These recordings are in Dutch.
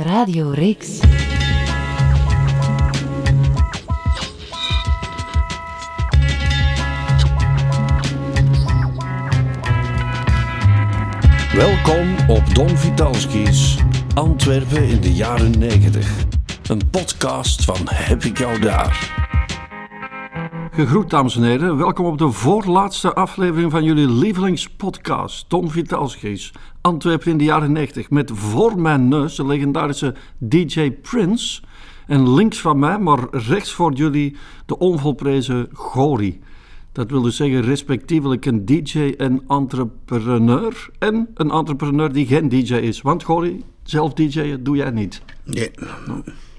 Radio Rix. Welkom op Don Vitalski's Antwerpen in de jaren 90. Een podcast van Heb ik jou daar? Gegroet dames en heren, welkom op de voorlaatste aflevering van jullie lievelingspodcast Don Vitalski's Antwerpen in de jaren 90 met voor mijn neus de legendarische DJ Prince en links van mij, maar rechts voor jullie de onvolprezen Gori. Dat wil dus zeggen respectievelijk een DJ en entrepreneur. En een entrepreneur die geen DJ is. Want Gori, zelf DJ doe jij niet. Nee.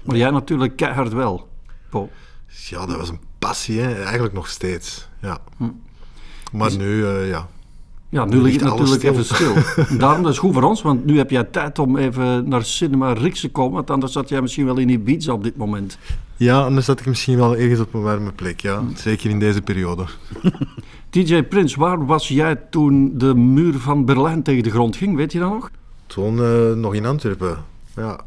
Maar jij natuurlijk keihard wel. Po. Ja, dat was een passie, hè. eigenlijk nog steeds. Ja. Maar nu, eh, ja. Ja, nu ligt het natuurlijk stil. even stil. Daarom dat is goed voor ons, want nu heb jij tijd om even naar Cinema Rix te komen. Want anders zat jij misschien wel in Ibiza op dit moment. Ja, anders zat ik misschien wel ergens op een warme plek, ja. Zeker in deze periode. DJ Prins, waar was jij toen de muur van Berlijn tegen de grond ging? Weet je dat nog? Toen eh, nog in Antwerpen. Ja.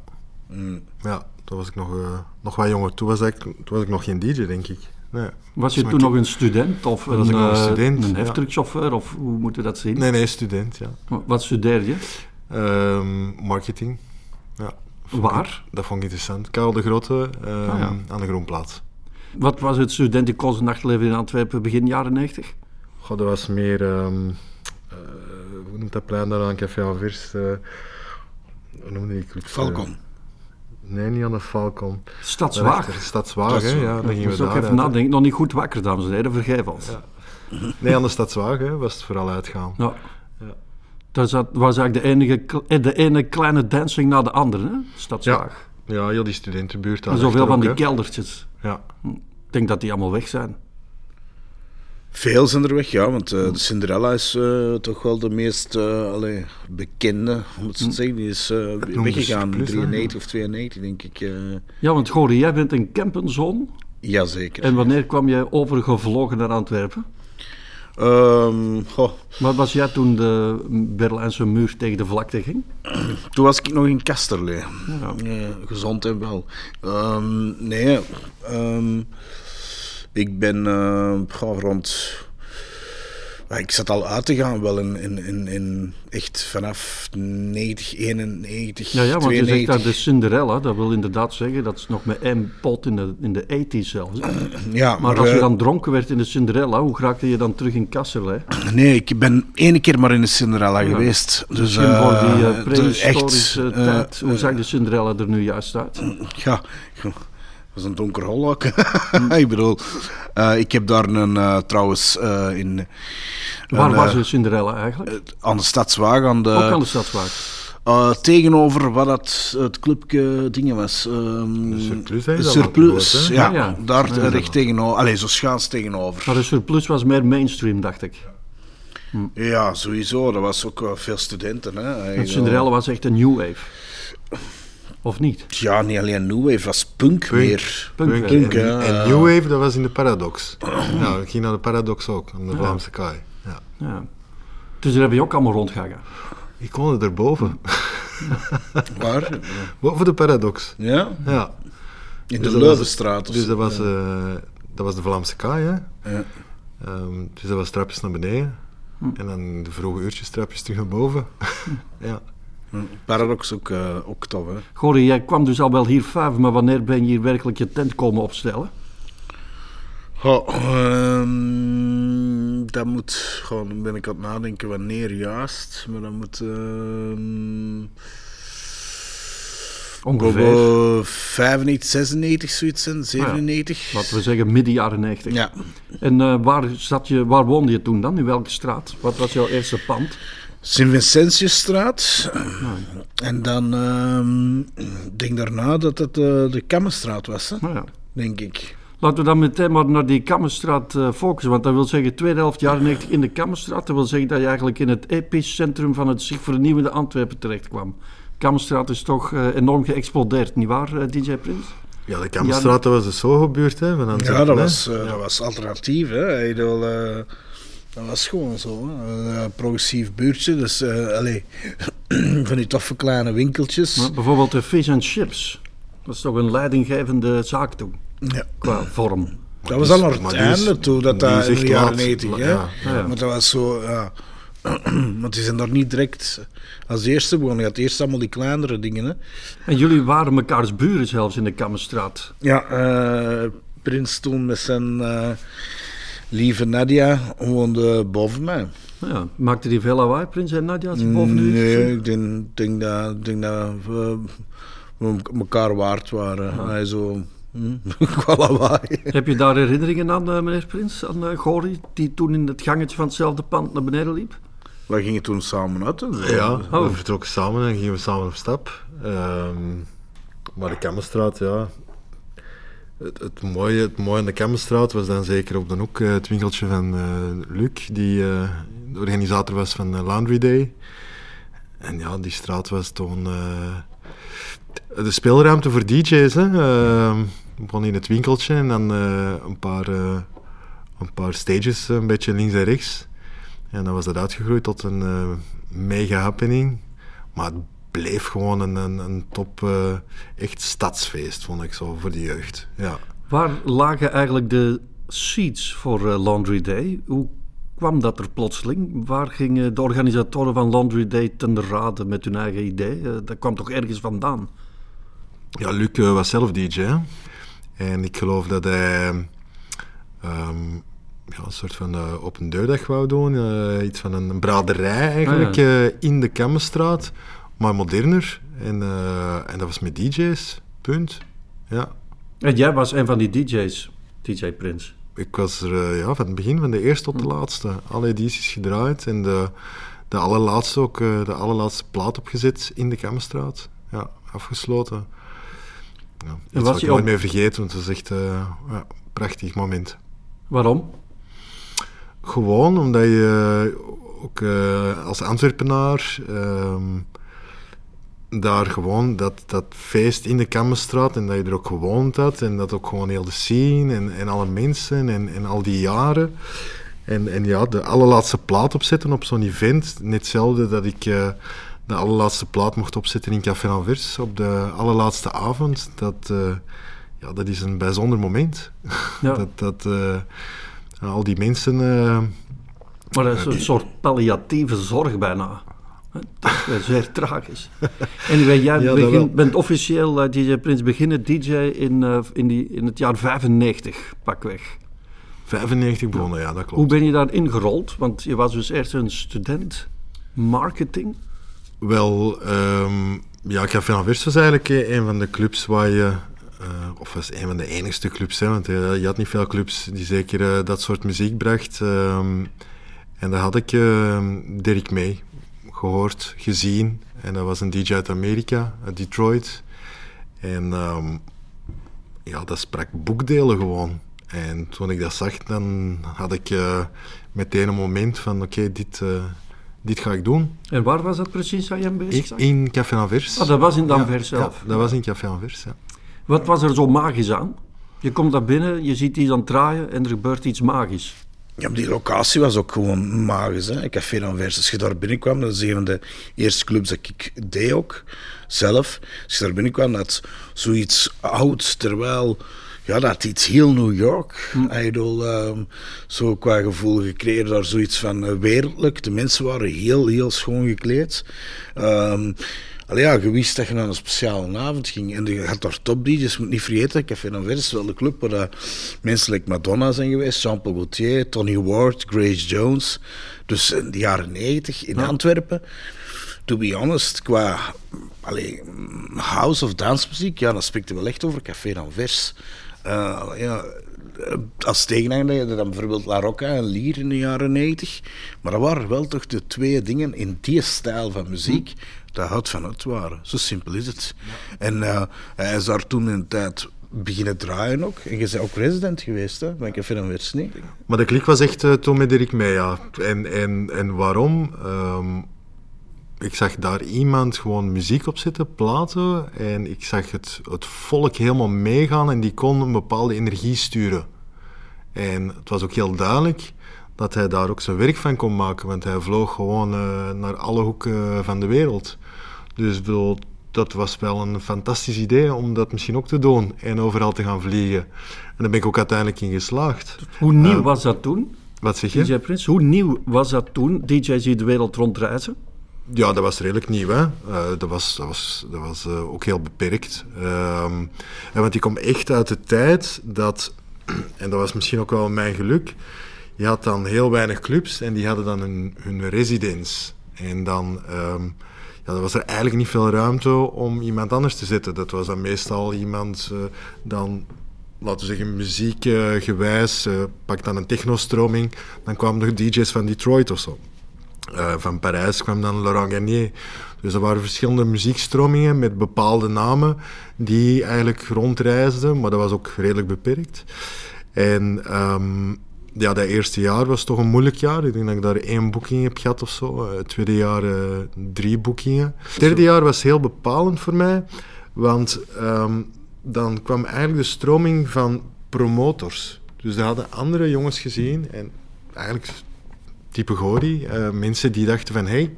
Ja, toen was ik nog, eh, nog wat jonger. Toen was, ik, toen was ik nog geen DJ, denk ik. Nee. Was je toen nog een student of was een, ik nog een eh, student, een ja. heftruckchauffeur? Of hoe moet je dat zien? Nee, nee, student, ja. Wat studeer je? Ehm, marketing. Ja. Waar? Dat vond ik interessant. Karel de Grote ehm, Ah, ja. aan de Groenplaats. Wat was het studentenkost nachtleven in Antwerpen begin jaren 90? Goh, dat was meer... ehm, eh, hoe noemt dat plein daar aan Café Anvers? eh hoe noemde ik het? Falcon. Nee, niet aan de Falcon. Stadswaag. Stadswaag, hè? Ja, dan gingen we moest ook daar even nadenken. Nog niet goed wakker, dames en heren. Vergeef ons. Nee, aan de Stadswaag hè, was het vooral uitgaan. Ja. Dat zat- was eigenlijk de, enige, eh, de ene kleine dancing na de andere, hè? Stadswaag. Ja, heel die studentenbuurt. En daar zoveel achter van die keldertjes. Ja. Ik denk dat die allemaal weg zijn. Veel zijn er weg, ja, want eh, de Cinderella is eh, toch wel de meest eh, allee, bekende, hoe moet je het zeggen, die is weggegaan in plus, hè? 93 of 92, denk ik. Ja, want Gori, jij bent een campenzoon. Jazeker. En wanneer kwam jij overgevlogen naar Antwerpen? Ehm, goh, Wat was jij toen de Berlijnse muur tegen de vlakte ging? toen was ik nog in Kasterlee. Ja. Gezond en wel. Ehm, nee, ehm, ik ben goh, rond... Ik zat al uit te gaan, wel in, in, in, in echt vanaf 90, 91, Ja, ja, want je zegt 92. daar de Cinderella. Dat wil inderdaad zeggen, dat is nog met één pot in de, in de 80s zelfs. hè. Ja, Maar als je eh, dan dronken werd in de Cinderella, hoe raakte je dan terug in Kasserlei? Nee, ik ben één keer maar in de Cinderella geweest. Dus, voor die de- prehistorische echt, eh, tijd. Hoe zag de Cinderella er nu juist uit? Ja, dat was een donker hol ook. ik bedoel, eh, ik heb daar een, eh, trouwens eh, in... Waar een, was de Cinderella eigenlijk? aan de Stadswaag, aan de, Ook aan de Stadswaag. eh, tegenover wat dat, het clubje dingen was. ehm, De Surplus, hè, de is dat Surplus, ja, Ja, ja. daar Ja, ja. recht tegenover. Allee, zo schaans tegenover. Maar de Surplus was meer mainstream, dacht ik. Ja, sowieso. Dat was ook veel studenten. Hè. Cinderella was echt een new wave. Of niet? Ja, niet alleen New Wave, was punk, meer. Punk, Punk, Punk, en, ja. en New Wave, dat was in de Paradox. Ja, ik ging naar de Paradox ook, aan de Vlaamse kaai. Ja. Ja. Dus daar heb je ook allemaal rondgegaan. Ik woonde erboven, Waar? boven de Paradox. Ja? Ja. In Dus de Leuvenstraat. of Dus dat was, eh, dat was de Vlaamse kaai, hè. Ja. Ehm, dus dat was trapjes naar beneden. En dan de vroege uurtjes trapjes terug naar boven. ja. Paradox ook, eh, ook tof, hè? Jij kwam dus al wel hier vijf, maar wanneer ben je hier werkelijk je tent komen opstellen? Ehm, dat moet, gewoon, dan ben ik aan het nadenken wanneer juist, maar dat moet ehm Ongeveer. eh, 95, 96 zoiets zijn, 97. Laten we zeggen midden jaren 90. Ja, En eh, waar, zat je, waar woonde je toen dan? In welke straat? Wat was jouw eerste pand? Sint-Vincentiusstraat. En dan, ehm, ik denk daarna dat het eh, de Kammenstraat was, hè? Nou ja. denk ik. Laten we dan meteen maar naar die Kammerstraat eh, focussen. Want dat wil zeggen, tweede helft jaren 90 in de Kammerstraat. Dat wil zeggen dat je eigenlijk in het epicentrum van het zich vernieuwende Antwerpen terecht kwam. Kammerstraat is toch eh, enorm geëxplodeerd, nietwaar, DJ Prins? Ja, de Kammerstraat, dat was de Soho-buurt, hè. Van Antwerpen, Ja, dat hè. was, eh, dat was alternatief. Hè. Ik bedoel, eh, dat was gewoon zo. Hè. Een eh, progressief buurtje. Dus, eh allee, van die toffe kleine winkeltjes. Maar bijvoorbeeld de Fish and Chips. Dat is toch een leidinggevende zaak toen, Ja. qua vorm. Dat was al naar het einde toe, dat is in de jaren laat. 90, Maar hè. ja, ja. Maar dat was zo, ja... Want die zijn daar niet direct als eerste begonnen. Je had eerst allemaal die kleinere dingen, hè. En jullie waren mekaars buren zelfs in de Kammerstraat. Ja, eh, Prins toen met zijn lieve Nadia woonde boven mij. Ja, maakte die veel lawaai, Prins en Nadia, als je boven u Nee, ik denk, denk dat, ik denk dat we, we elkaar waard waren. Hij zo... hm, qua lawaai. Heb je daar herinneringen aan, eh, meneer Prins, aan uh, Gori, die toen in het gangetje van hetzelfde pand naar beneden liep? We gingen toen samen uit. hè. Ja, Oh. we vertrokken samen en gingen we samen op stap. Ehm, maar de Kammerstraat, ja. Het, het, mooie, het mooie aan de Kammerstraat was dan zeker op de hoek eh, het winkeltje van eh, Luc, die eh, de organisator was van Laundry Day. En ja, die straat was toen de speelruimte voor DJ's. Hè. Ehm, we begonnen in het winkeltje en dan een, paar, een paar stages, een beetje links en rechts. En dan was dat uitgegroeid tot een mega happening. Maar bleef gewoon een, een, een top, eh, echt stadsfeest, vond ik zo, voor de jeugd. Ja. Waar lagen eigenlijk de seats voor eh, Laundry Day? Hoe kwam dat er plotseling? Waar gingen de organisatoren van Laundry Day ten rade met hun eigen idee? Eh, dat kwam toch ergens vandaan? Ja, Luc was zelf DJ. hè. En ik geloof dat hij ehm, ja, een soort van open deurdag wou doen. iets van een, braderij eigenlijk Ah, eh, in de Kammenstraat. Maar moderner. En, eh, en dat was met DJ's. Punt. Ja. En jij was een van die DJ's, DJ Prins. Ik was er eh, ja, van het begin, van de eerste tot de laatste. Alle edities gedraaid. En de, de allerlaatste ook, eh, de allerlaatste plaat opgezet in de Kammenstraat. Ja, afgesloten. Ja, iets was je nooit ook- meer vergeten, want het was echt ja, een prachtig moment. Waarom? Gewoon omdat je ook als Antwerpenaar ehm, daar gewoon dat, dat feest in de Kammenstraat en dat je er ook gewoond had en dat ook gewoon heel de scene en, en alle mensen en, en al die jaren. En, en ja, de allerlaatste plaat opzetten op zo'n event, net hetzelfde dat ik eh, de allerlaatste plaat mocht opzetten in Café Anvers op de allerlaatste avond, dat, eh, ja, dat is een bijzonder moment. Ja. dat, dat eh, al die mensen... Maar dat is een soort palliatieve zorg bijna. Dat is zeer tragisch. Anyway, jij Ja, begin- bent officieel eh, DJ Prins beginnen DJ in, eh, in, die, in het jaar 95, pakweg. 95 begonnen, ja, dat klopt. Hoe ben je daar ingerold? Want je was dus eerst een student marketing. Wel, ehm ja, Café Anvers was eigenlijk eh, een van de clubs waar je... of was een van de enigste clubs, hè, want je had niet veel clubs die zeker dat soort muziek bracht. ehm, en daar had ik eh, Dirk mee gehoord, gezien. En dat was een DJ uit Amerika, uit Detroit. En ehm, ja, dat sprak boekdelen gewoon. En toen ik dat zag, dan had ik eh, meteen een moment van, oké, dit, eh, dit ga ik doen. En waar was dat precies dat je hem bezig In, zag? in Café Anvers. Ah, dat was in Ja, Danvers zelf. Ja, dat was in Café Anvers, ja. Wat was er zo magisch aan? Je komt daar binnen, je ziet iets aan het draaien en er gebeurt iets magisch. Ja, die locatie was ook gewoon magisch. Hè? Café Anvers. Als je daar binnenkwam, dat is een van de eerste clubs dat ik deed ook, zelf. Als je daar binnenkwam, dat zoiets oud, terwijl... Ja, dat iets heel New York. Idol, ehm, zo qua gevoel gecreëerd, daar zoiets van eh, wereldlijk. De mensen waren heel, heel schoon gekleed. Ehm Allee, ja, je wist dat je naar een speciale avond ging. En je had daar je moet niet vergeten. Café Anvers is wel de club waar dat mensen like Madonna zijn geweest. Jean-Paul Gaultier, Tony Ward, Grace Jones. Dus in de jaren 90 in Antwerpen. To be honest, qua allee, house of dancemuziek, ja, dan spreekt je wel echt over Café Anvers. Eh, ja, eh, als tegenhanger had je dan bijvoorbeeld La Rocca en Lier in de jaren 90. Maar dat waren wel toch de twee dingen in die stijl van muziek dat hout van het waren. Zo simpel is het. En eh, hij is daar toen in de tijd beginnen draaien ook. En je bent ook resident geweest, hè, bij Café Anvers, niet? Maar de klik was echt eh, toen met Dirk mee, ja. En, en, en waarom? Ehm, ik zag daar iemand gewoon muziek op zetten, platen. En ik zag het, het volk helemaal meegaan en die kon een bepaalde energie sturen. En het was ook heel duidelijk dat hij daar ook zijn werk van kon maken. Want hij vloog gewoon uh, naar alle hoeken van de wereld. Dus bedoel, dat was wel een fantastisch idee om dat misschien ook te doen en overal te gaan vliegen. En daar ben ik ook uiteindelijk in geslaagd. Hoe nieuw was dat toen? Wat zeg je? DJ Prins, hoe nieuw was dat toen, DJ's die de wereld rondreizen? Ja, dat was redelijk nieuw. Hè? Uh, dat was, dat was, dat was uh, ook heel beperkt. Uh, want die komt echt uit de tijd dat, en dat was misschien ook wel mijn geluk, je had dan heel weinig clubs en die hadden dan hun, hun residence. En dan um, ja, dan was er eigenlijk niet veel ruimte om iemand anders te zetten. Dat was dan meestal iemand dan laten we zeggen, muziekgewijs, uh, pak dan een technostroming, dan kwamen de DJ's van Detroit of zo. Uh, van Parijs kwam dan Laurent Garnier. Dus er waren verschillende muziekstromingen met bepaalde namen die eigenlijk rondreisden, maar dat was ook redelijk beperkt. En um, ja, dat eerste jaar was toch een moeilijk jaar. Ik denk dat ik daar één boeking heb gehad of zo. Het tweede jaar uh, drie boekingen. Het derde jaar was heel bepalend voor mij, want um, dan kwam eigenlijk de stroming van promotors. Dus daar hadden andere jongens gezien en eigenlijk type Gori, uh, mensen die dachten van hey,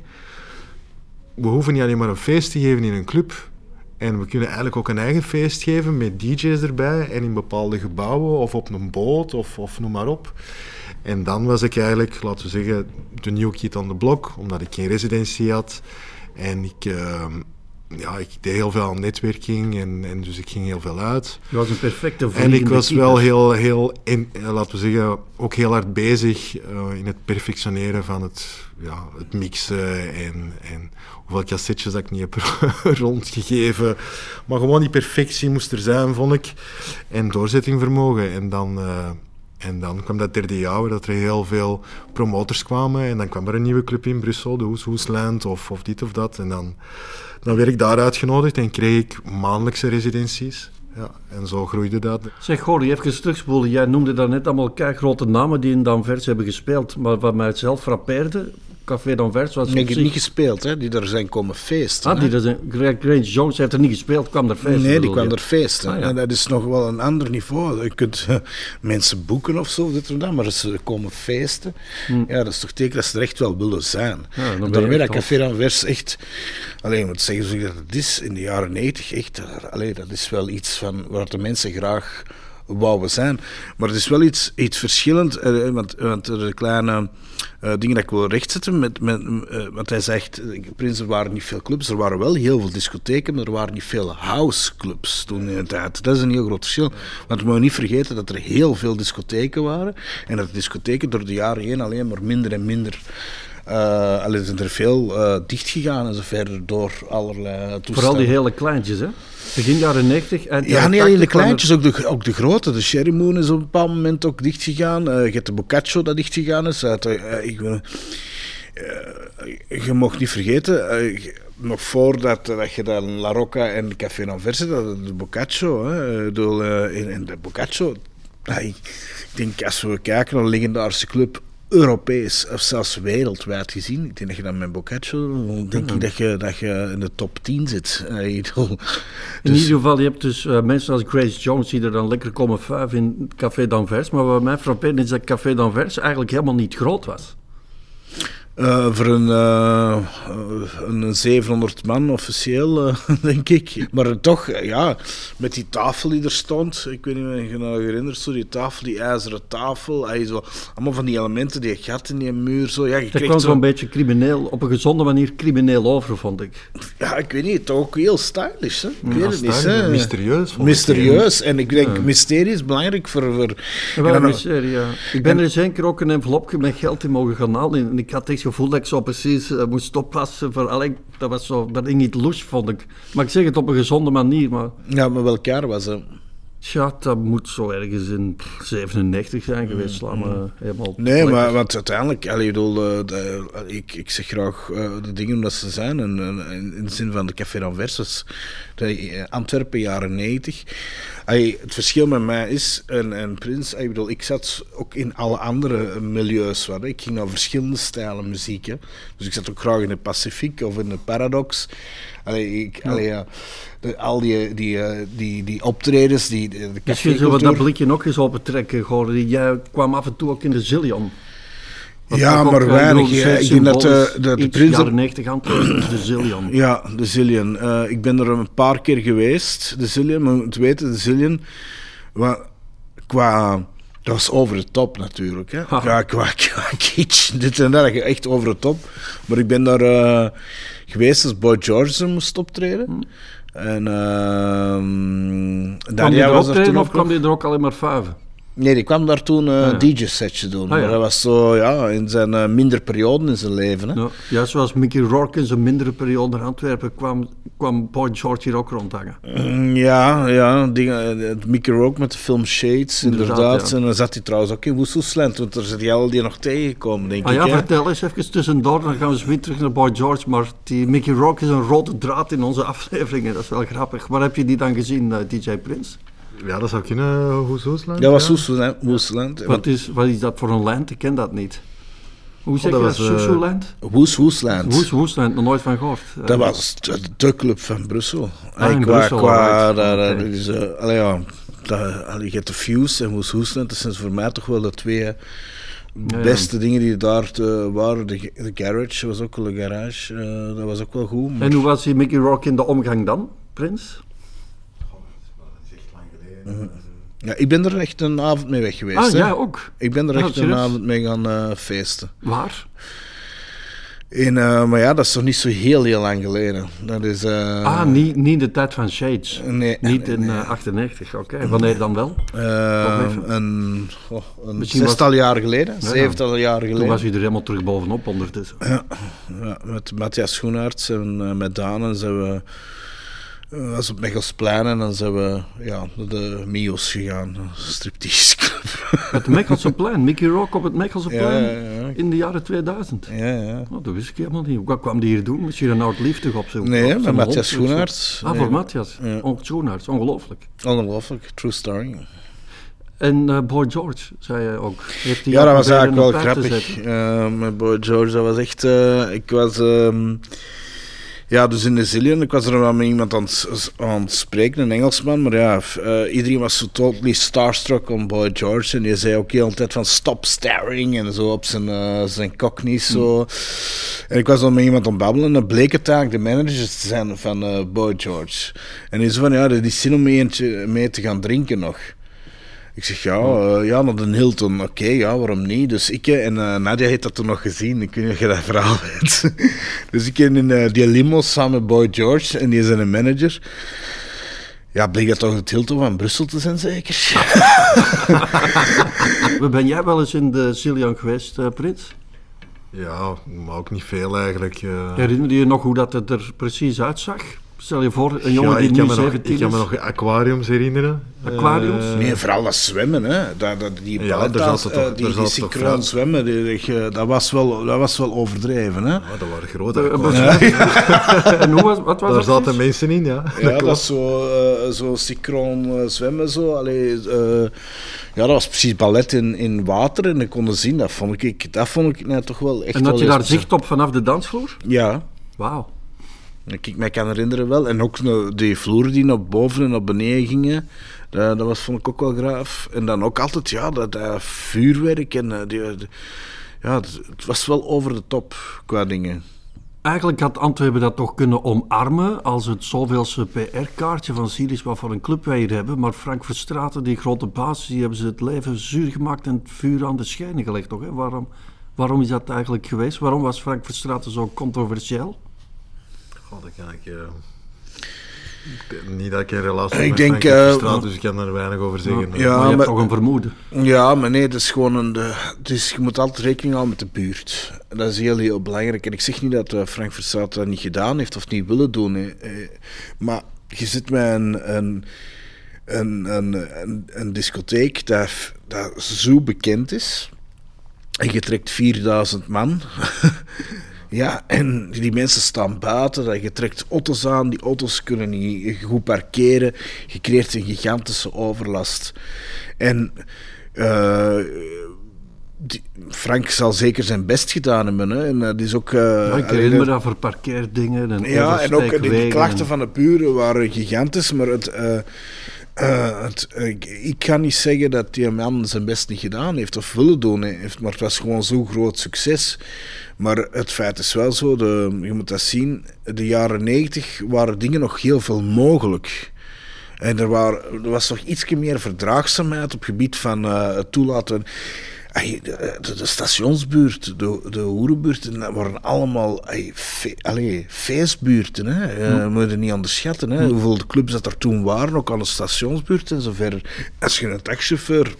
we hoeven niet alleen maar een feest te geven in een club. En we kunnen eigenlijk ook een eigen feest geven met DJ's erbij en in bepaalde gebouwen of op een boot of, of noem maar op. En dan was ik eigenlijk, laten we zeggen, de new kid on the block, omdat ik geen residentie had. En ik, uh, ja, ik deed heel veel aan netwerking en, en dus ik ging heel veel uit. Je was een perfecte En ik was wel heel, heel in, laten we zeggen, ook heel hard bezig uh, in het perfectioneren van het, ja, het mixen en, en hoeveel cassettes dat ik niet heb rondgegeven. Maar gewoon die perfectie moest er zijn, vond ik. En doorzettingvermogen. En dan... Uh, en dan kwam dat derde jaar dat er heel veel promotors kwamen. En dan kwam er een nieuwe club in Brussel, de Hoes Hoesland of, of dit of dat. En dan, dan werd ik daar uitgenodigd en kreeg ik maandelijkse residenties. Ja, en zo groeide dat. Zeg, Gordy, even terugspoelen. Jij noemde dan net allemaal grote namen die in Danvers hebben gespeeld. Maar wat mij zelf frappeerde, Café d'Anvers. Nee, ik heb niet gespeeld, hè. Die er zijn komen feesten. Ah, die er zijn... Grace Jones heeft er niet gespeeld, kwam er feesten. Nee, die kwam er feesten. Ah, ja. En dat is nog wel een ander niveau. Je kunt mensen boeken of zo, dit en dat, maar ze komen feesten. Hm. Ja, dat is toch teken dat ze er echt wel willen zijn. Ja, dan daarmee dat Café d'Anvers echt... Alleen, moet zeggen zoals dat het is, in de jaren 90 echt... Allee, dat is wel iets van waar de mensen graag wouden zijn. Maar het is wel iets, iets verschillend, uh, want, want de kleine uh, dingen dat ik wil rechtzetten, met, met, uh, want hij zegt, Prins, er waren niet veel clubs, er waren wel heel veel discotheken, maar er waren niet veel houseclubs toen in de tijd. Dat is een heel groot verschil. Want we mogen niet vergeten dat er heel veel discotheken waren en dat de discotheken door de jaren heen alleen maar minder en minder uh, alleen zijn er veel uh, dicht gegaan en zo verder door allerlei toestanden. Vooral die hele kleintjes, hè? Begin jaren 90. En ja, niet alleen de kleintjes, ook de, ook de grote. De Sherry Moon is op een bepaald moment ook dicht gegaan. Uh, je hebt de Boccaccio dat dicht gegaan is. Uit, ik, je mocht niet vergeten, nog voordat dat je dan La Rocca en Café Anverse, dat de Boccaccio, hè, in, in de Boccaccio, ik denk als we kijken naar een legendarische club Europees of zelfs wereldwijd gezien. Ik denk dat je dan met Boccaccio, denk ik dat je, dat je in de top 10 zit. Uh, dus... In ieder geval, je hebt dus uh, mensen als Grace Jones die er dan lekker komen vuiven in Café d'Anvers. Maar wat mij frappeerde is dat Café d'Anvers eigenlijk helemaal niet groot was. Uh, voor een, uh, een 700 man officieel, uh, denk ik. Maar toch, ja, met die tafel die er stond. Ik weet niet of je je nou herinnert, zo die tafel, die ijzeren tafel. Ay, zo, allemaal van die elementen, die gat in die muur. Zo. Ja, je dat kwam zo'n zo beetje crimineel, op een gezonde manier crimineel over, vond ik. Ja, ik weet niet, toch ook heel stylish. Hè? Ik ja, weet het niet, hè? Mysterieus. Mysterieus. En ik denk, ja. mysterie is belangrijk voor... voor ja, wel, mysterie, ja. Ik ben en, er eens een keer ook een envelopje met geld in mogen gaan halen. En ik had echt gevoel dat ik zo precies uh, moest oppassen. Voor, allee, dat was zo, dat ging niet los, vond ik. Maar ik zeg het op een gezonde manier. Maar... Ja, maar welk jaar was het? Ja, dat moet zo ergens in 97 zijn geweest. Mm, mm. helemaal nee, maar want uiteindelijk, allee, ik, bedoel, uh, de, ik, ik zeg graag uh, de dingen dat ze zijn. En, en, in de zin van de Café d'Anvers, de Antwerpen, jaren 90. Allee, het verschil met mij is, en, en Prins, ik bedoel, ik zat ook in alle andere milieus. Waar, ik ging naar verschillende stijlen muziek. Hè. Dus ik zat ook graag in de Pacific of in de Paradox. Allee, ik, allee, ja, al die, die, die, die optredens, die, de Misschien zullen we dat blikje nog eens opentrekken, Gordon. Jij kwam af en toe ook in de Zillion. Dat Ja, ook, maar eh, weinig, ja. Ik denk dat, eh, dat de prins- jaren 90 Antwerpen, de Zillion. Ja, de Zillion. Eh, ik ben er een paar keer geweest, de Zillion. Maar moet weten, de Zillion, wa- qua... Dat was over de top natuurlijk. Hè. Qua, qua, qua kitsch, dit en dat, echt over de top. Maar ik ben daar eh, geweest als Boy George moest optreden. En ehm Kwam Daria die er was er optreden of ook kwam die er ook alleen maar vuiven? Nee, die kwam daar toen een Ah, ja. DJ-setje doen. Ah, ja. Maar dat was zo, ja, in zijn eh, minder perioden in zijn leven. Hè. Ja, juist zoals Mickey Rourke in zijn mindere periode naar Antwerpen kwam, kwam Boy George hier ook rondhangen. Mm, Ja, ja, dingen, het Mickey Rourke met de film Shades, Inderdaad, inderdaad. ja. En dan zat hij trouwens ook in Woeselslend, want daar zit hij al die nog tegengekomen, denk Ah ik. ja, hè. vertel eens even tussendoor, dan gaan we weer terug naar Boy George. Maar die Mickey Rourke is een rode draad in onze afleveringen, dat is wel grappig. Waar heb je die dan gezien, eh, DJ Prins? Ja, dat zou kunnen, hoe Zoosland. Dat was ja. Woeselland. Wat is, wat is dat voor een land? Ik ken dat niet. Hoe zeg dat je dat? was, eh, Susuland? Woes, Woesland. Woes, Woesland, nog nooit van gehoord. Eh, Dat was de, de club van Brussel. Ah, in qua, Brussel, qua, daar, is, eh, allee, ja, dat, je hebt de Fuse en Woes Woesland. Dat zijn voor mij toch wel de twee ja. beste dingen die daar te- waren. De, de Garage was ook wel een garage. eh, dat was ook wel goed. maar- En hoe was die Mickey Rourke in de omgang dan, Prins? Ja, ik ben er echt een avond mee weg geweest. Ah, hè. jij ook? Ik ben er Ah, echt een avond mee gaan eh, feesten. Waar? En, eh, maar ja, dat is toch niet zo heel, heel lang geleden. Dat is... eh, ah, niet, niet in de tijd van Shades. Nee. Niet in eh, 98, oké. Wanneer dan wel? eh, even. een, oh, een was- zestal jaar geleden, Ja, zevental jaar Toen geleden. was u er helemaal terug bovenop ondertussen. Ja, met Matthias Schoenaerts en met Daan zijn we... eh, was op Mechelsplein en dan zijn we ja, naar de Mios gegaan, een striptease club. Het Mechelse plein, Mickey Rourke op het Mechelse Ja, in de jaren 2000. Ja, ja. Oh, dat wist ik helemaal niet. Wat kwam die hier doen? Misschien een oud liefde op zijn Nee, op met Matthias. Schoenaerts. Ah, Nee. voor Matthias. Ja. Oh, Schoenaerts, ongelooflijk. Ongelooflijk, true story. En eh, Boy George, zei jij ook. Heeft Ja, dat was eigenlijk wel grappig. Eh, met Boy George, dat was echt... eh, ik was... ehm, ja, dus in de Zillion, ik was er wel met iemand aan het, aan het spreken, een Engelsman, maar ja, eh, iedereen was zo totally starstruck om Boy George en die zei ook heel de tijd van stop staring en zo op zijn, eh, zijn cockneys zo. En ik was dan met iemand aan het babbelen en dan bleek het eigenlijk de manager te zijn van eh, Boy George. En die zei van, ja, dat is zin om mee te gaan drinken nog. Ik zeg, ja, eh, ja naar de Hilton. Oké, ja, waarom niet? Dus ik eh, en eh, Nadia heeft dat toen nog gezien. Ik weet niet of je dat verhaal weet. dus ik in eh, die limo samen met Boy George en die is een manager. Ja, bleek dat toch het Hilton van Brussel te zijn, zeker? Ben jij wel eens in de Zillion geweest, Prins? Ja, maar ook niet veel eigenlijk. eh. Herinner je je nog hoe dat het er precies uitzag? Stel je voor, een jongen Ja, die nu nog, 17 ik kan me is. nog aquariums herinneren. Aquariums? Eh, Nee, vooral dat zwemmen, hè. Dat, dat, die Ja, daar zat eh, die, die synchroon zwemmen, die, die- dat, was wel, dat was wel overdreven, hè. ja, dat waren grote Eh, aquariums. En hoe was, wat was Daar dat? zaten precies? mensen in, ja. Ja, dat is zo, eh, zo synchroon eh, zwemmen. Zo. Allee, eh, ja, dat was precies ballet in, in water en ik kon zien. Dat vond ik, dat vond ik nou, toch wel echt En had je daar zicht op vanaf de dansvloer? Ja, Wauw. Ik mij kan herinneren wel. En ook die vloeren die naar boven en naar beneden gingen. Dat, dat was, vond ik ook wel graaf. En dan ook altijd, ja, dat, vuurwerk. En, eh, ja, het, was wel over de top qua dingen. Eigenlijk had Antwerpen dat toch kunnen omarmen als het zoveelse PR-kaartje van Sirius wat voor een club wij hier hebben. Maar Frank Verstraeten, die grote baas, die hebben ze het leven zuur gemaakt en het vuur aan de schijnen gelegd. Toch, hè? Waarom, waarom is dat eigenlijk geweest? Waarom was Frank Verstraeten zo controversieel? God, dat kan ik... eh, niet dat ik een relatie Ik met denk, eh, verstraat, dus ik kan er weinig over zeggen. maar je hebt maar- toch een vermoeden. Ja, maar nee, het is gewoon een. De, het is, je moet altijd rekening houden met de buurt. Dat is heel, heel belangrijk. En ik zeg niet dat Frank Verstraat dat niet gedaan heeft of niet willen doen. hè. Eh, Maar je zit met een, een, een, een, een, een discotheek dat, dat zo bekend is. En je trekt 4000 man. Ja, en die mensen staan buiten, dat je trekt auto's aan, die auto's kunnen niet goed parkeren. Je creëert een gigantische overlast. En eh, die- Frank zal zeker zijn best gedaan hebben. Hè? En dat is ook... eh, Ja, ik herinner me dat- voor parkeerdingen en ja, en ook de, klachten en- van de buren waren gigantisch, maar het, eh, Uh, het, ik, ik, kan niet zeggen dat die man zijn best niet gedaan heeft of willen doen heeft, maar het was gewoon zo'n groot succes. Maar het feit is wel zo, de, je moet dat zien, de jaren 90 waren dingen nog heel veel mogelijk. En er, waren, er was toch iets meer verdraagzaamheid op het gebied van uh, het toelaten. De, de, stationsbuurt, de, de hoerenbuurten, waren allemaal fe, feestbuurten. Hè. Uh, moet je niet onderschatten. Hè. Hoeveel clubs dat er toen waren, ook aan de stationsbuurt en zover. Als je een taxichauffeur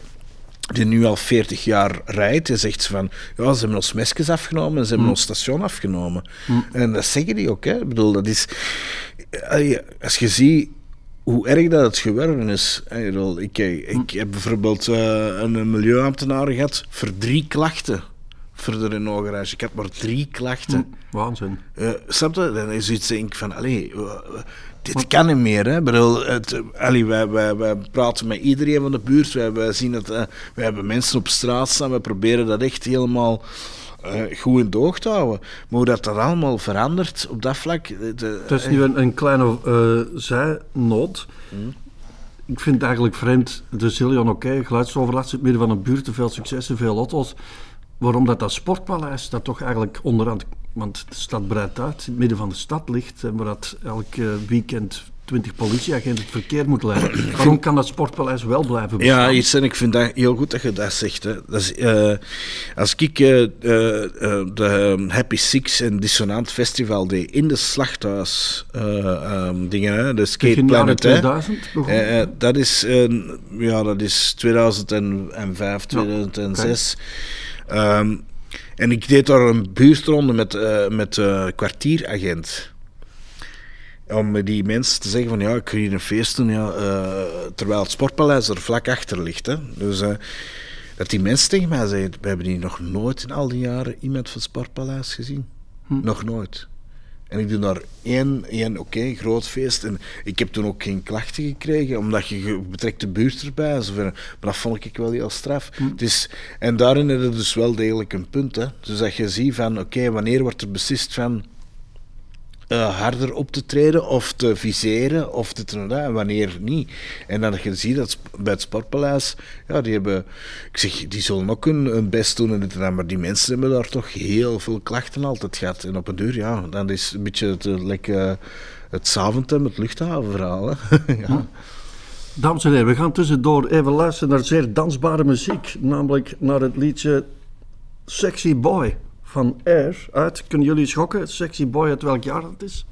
die nu al 40 jaar rijdt, en zegt van, ja, ze hebben ons mesjes afgenomen en ze hebben mm. ons station afgenomen. Mm. En dat zeggen die ook, hè. Ik bedoel, dat is... Als je ziet hoe erg dat het geworden is. Ik, ik heb bijvoorbeeld uh, een milieuambtenaar gehad voor drie klachten voor de Renault Ik had maar drie klachten. Hm, waanzin. Uh, snap je? Dan is iets denk van, allee, dit kan niet meer. Hè? Bedoel, het, allee, wij, wij, wij praten met iedereen van de buurt. Wij, wij zien dat, uh, wij hebben mensen op straat staan. We proberen dat echt helemaal uh, goed in doog te houden. Maar hoe dat, dat allemaal verandert op dat vlak... De, het is nu een, een kleine uh, zijnoot. Hmm. Ik vind het eigenlijk vreemd, de Zillion oké, okay, geluidsoverlast in het midden van een buurt, te veel successen, veel auto's. Waarom dat, dat sportpaleis dat toch eigenlijk onderaan... Want de stad breidt uit, in het midden van de stad ligt, en waar dat elk weekend 20 politieagenten het verkeer moet leiden. Waarom kan dat sportpaleis wel blijven bestaan? Ja, iets en ik vind dat heel goed dat je dat zegt. Hè. Dat is, uh, als ik uh, uh, de Happy Six en Dissonant Festival deed in de slachthuis um, dingen, hè, de Skate Planet. 2000 dat, is, ja, dat is 2005, 2006. Ja, um, en ik deed daar een buurtronde met, met kwartieragent om die mensen te zeggen van ja, ik ga hier een feest doen, ja, uh, terwijl het sportpaleis er vlak achter ligt. Hè. Dus uh, dat die mensen tegen mij zeiden, we hebben hier nog nooit in al die jaren iemand van het sportpaleis gezien. Hm. Nog nooit. En ik doe daar één, één oké, groot feest. En ik heb toen ook geen klachten gekregen, omdat je betrekt de buurt erbij. Zover. Maar dat vond ik wel heel straf. Hm. Dus, en daarin is het dus wel degelijk een punt. Hè. Dus dat je ziet van, oké, wanneer wordt er beslist van uh, harder op te treden of te viseren of te en wanneer niet. En dan je ziet dat bij het Sportpaleis, ja, die hebben, ik zeg, die zullen ook hun, best doen en dit maar die mensen hebben daar toch heel veel klachten altijd gehad. En op een duur, ja, dan is een beetje het, like, het Zaventem, het luchthavenverhaal. ja. Dames en heren, we gaan tussendoor even luisteren naar zeer dansbare muziek, namelijk naar het liedje Sexy Boy van Air uit. Kunnen jullie schokken? Sexy Boy uit welk jaar het is?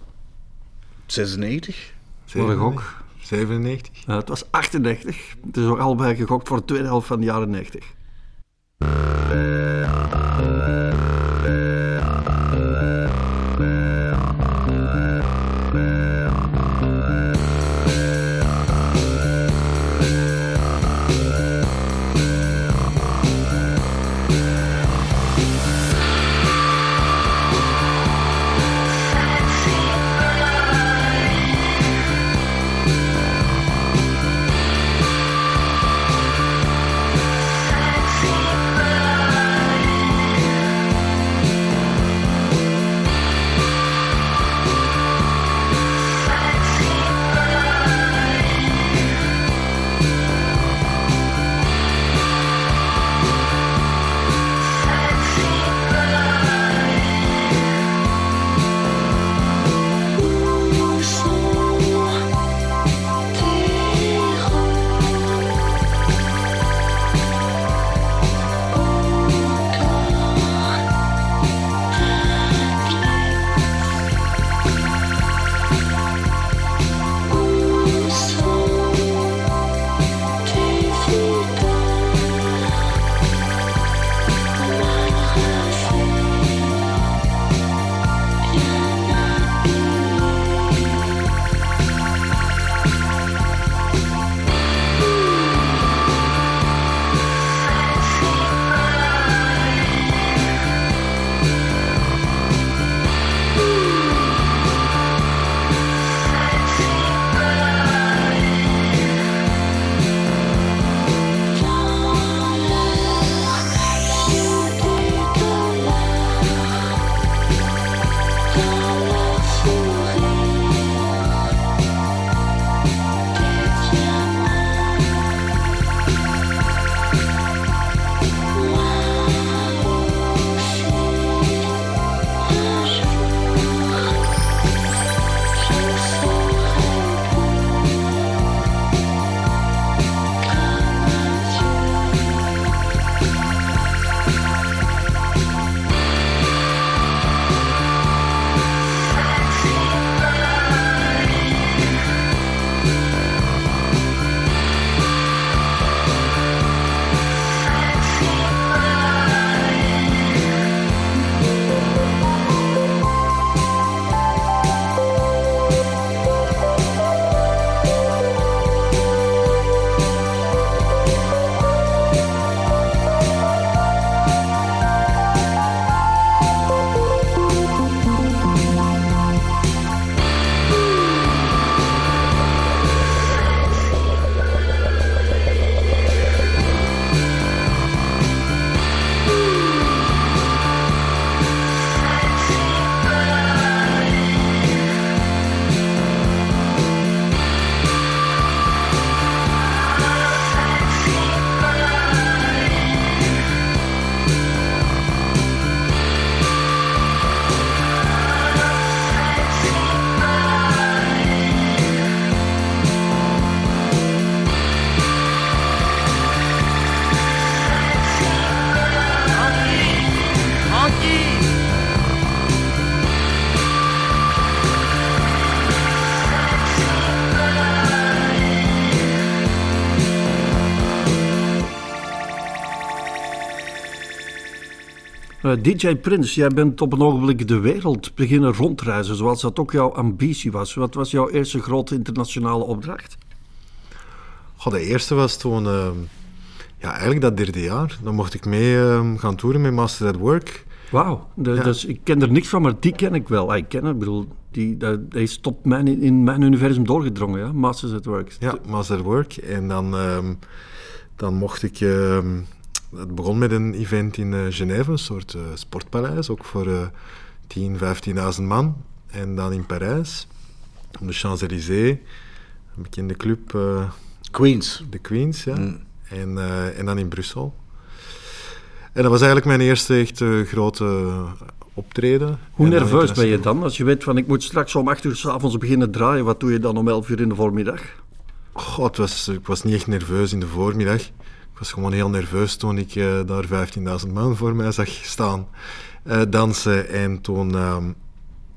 96. Wat een gok. 97. Uh, het was 98. Het is ook allebei gegokt voor de tweede helft van de jaren 90. DJ Prins, jij bent op een ogenblik de wereld beginnen rondreizen, zoals dat ook jouw ambitie was. Wat was jouw eerste grote internationale opdracht? Goh, de eerste was toen, uh, ja, eigenlijk dat derde jaar. Dan mocht ik mee uh, gaan toeren met Master at Work. Wauw, ja. dus, ik ken er niks van, maar die ken ik wel. Ik ken het, bedoel, die, dat, is tot mijn, in mijn universum doorgedrongen, ja? Masters at Work. Ja, Master at Work. En dan, um, dan mocht ik... Um, het begon met een event in uh, Genève, een soort uh, sportpaleis, ook voor uh, 10, 15.000 man. En dan in Parijs, op de Champs-Élysées, een bekende club. uh, Queens. De Queens, ja. Mm. En, uh, en dan in Brussel. En dat was eigenlijk mijn eerste echt uh, grote optreden. Hoe nerveus ben je dan? Als je weet van ik moet straks om 8 uur s'avonds beginnen draaien, wat doe je dan om 11 uur in de voormiddag? God, was, ik was niet echt nerveus in de voormiddag. Ik was gewoon heel nerveus toen ik uh, daar 15.000 man voor mij zag staan uh, dansen. En toen, uh,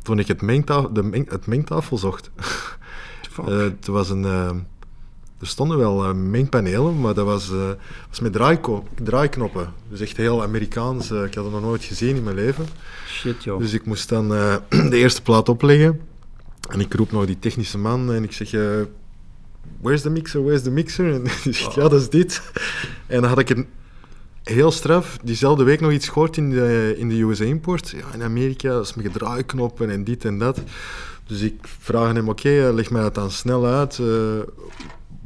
toen ik het, mengtafel, de meng, het mengtafel zocht. het was een er stonden wel mengpanelen, maar dat was, was met draaiknoppen. Dus echt heel Amerikaans. Ik had het nog nooit gezien in mijn leven. Shit, joh. Dus ik moest dan de eerste plaat opleggen. En ik roep nog die technische man en ik zeg... Where's the mixer, where's the mixer? En die zegt, oh. ja, dat is dit. En dan had ik een heel straf diezelfde week nog iets gehoord in de, in de USA Import. Ja, in Amerika, dat is met draaiknoppen en dit en dat. Dus ik vraag hem, oké, okay, leg mij dat dan snel uit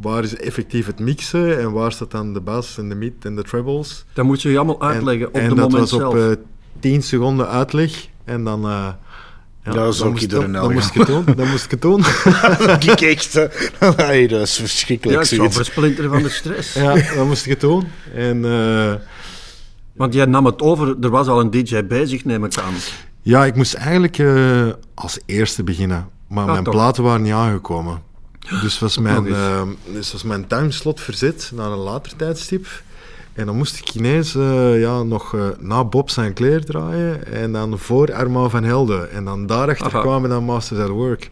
waar is effectief het mixen en waar staat dan de bas en de mid en de trebles. Dat moet je je allemaal uitleggen op en de moment zelf. En dat was op uh, 10 seconden uitleg en dan... Uh, ja, dat is ook iedereen Dan moest ik het doen. Dan moest ik het doen. ik echt, nee, dat is verschrikkelijk. Ja, het zou versplinteren van de stress. ja, dan moest ik het doen. En, uh, Want jij nam het over, er was al een DJ bezig, neem ik aan. Ja, ik moest eigenlijk uh, als eerste beginnen. Maar mijn toch? platen waren niet aangekomen. Dus was mijn, uh, dus was mijn timeslot verzet naar een later tijdstip. En dan moest ik ineens uh, ja, nog uh, na Bob zijn kleer draaien en dan voor Armand van Helden. En dan daarachter Aha. kwamen dan Masters at Work.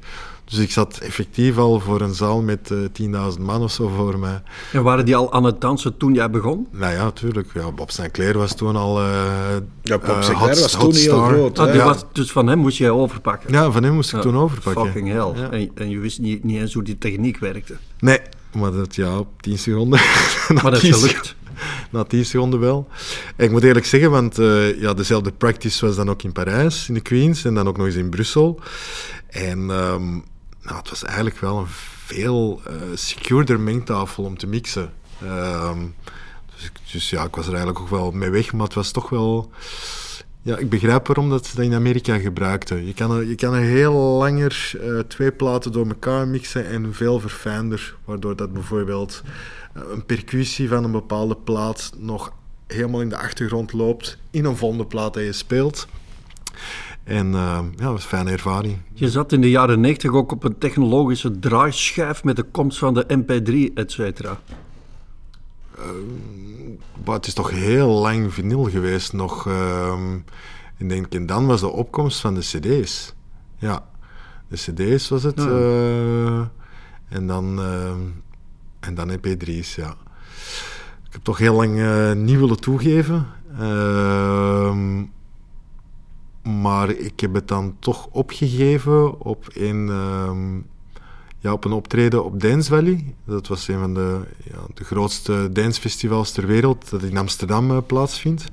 Dus ik zat effectief al voor een zaal met uh, 10.000 man of zo voor mij. En waren die al aan het dansen toen jij begon? Nou ja, natuurlijk. Ja, Bob Sinclair was toen al. Uh, ja, Bob Sinclair uh, was toen heel groot. Ah, ja. was, dus van hem moest jij overpakken? Ja, van hem moest ik ja, toen overpakken. Fucking hell. Ja. En, en, je wist niet, niet eens hoe die techniek werkte? Nee, maar dat ja, op 10 seconden. maar dat is gelukt. Na 10 seconden wel. En ik moet eerlijk zeggen, want uh, ja, dezelfde practice was dan ook in Parijs, in de Queens, en dan ook nog eens in Brussel. En um, nou, het was eigenlijk wel een veel uh, secuurder mengtafel om te mixen. Uh, dus, dus, ja, ik was er eigenlijk ook wel mee weg, maar het was toch wel... Ja, ik begrijp waarom dat ze dat in Amerika gebruikten. Je kan, je kan er heel langer uh, twee platen door elkaar mixen en veel verfijnder, waardoor dat bijvoorbeeld een percussie van een bepaalde plaat nog helemaal in de achtergrond loopt in een volgende plaat dat je speelt. En uh, ja, dat was een fijne ervaring. Je zat in de jaren 90 ook op een technologische draaischijf met de komst van de MP3, et cetera. Uh, het is toch heel lang vinyl geweest nog. Uh, ik denk, en dan was de opkomst van de cd's. Ja, de cd's was het. Ja. Uh, en dan, en dan MP3's, ja. Ik heb toch heel lang niet willen toegeven. Ehm, maar ik heb het dan toch opgegeven op een, um, ja, op een optreden op Dance Valley. Dat was een van de, ja, de grootste dancefestivals ter wereld dat in Amsterdam uh, plaatsvindt.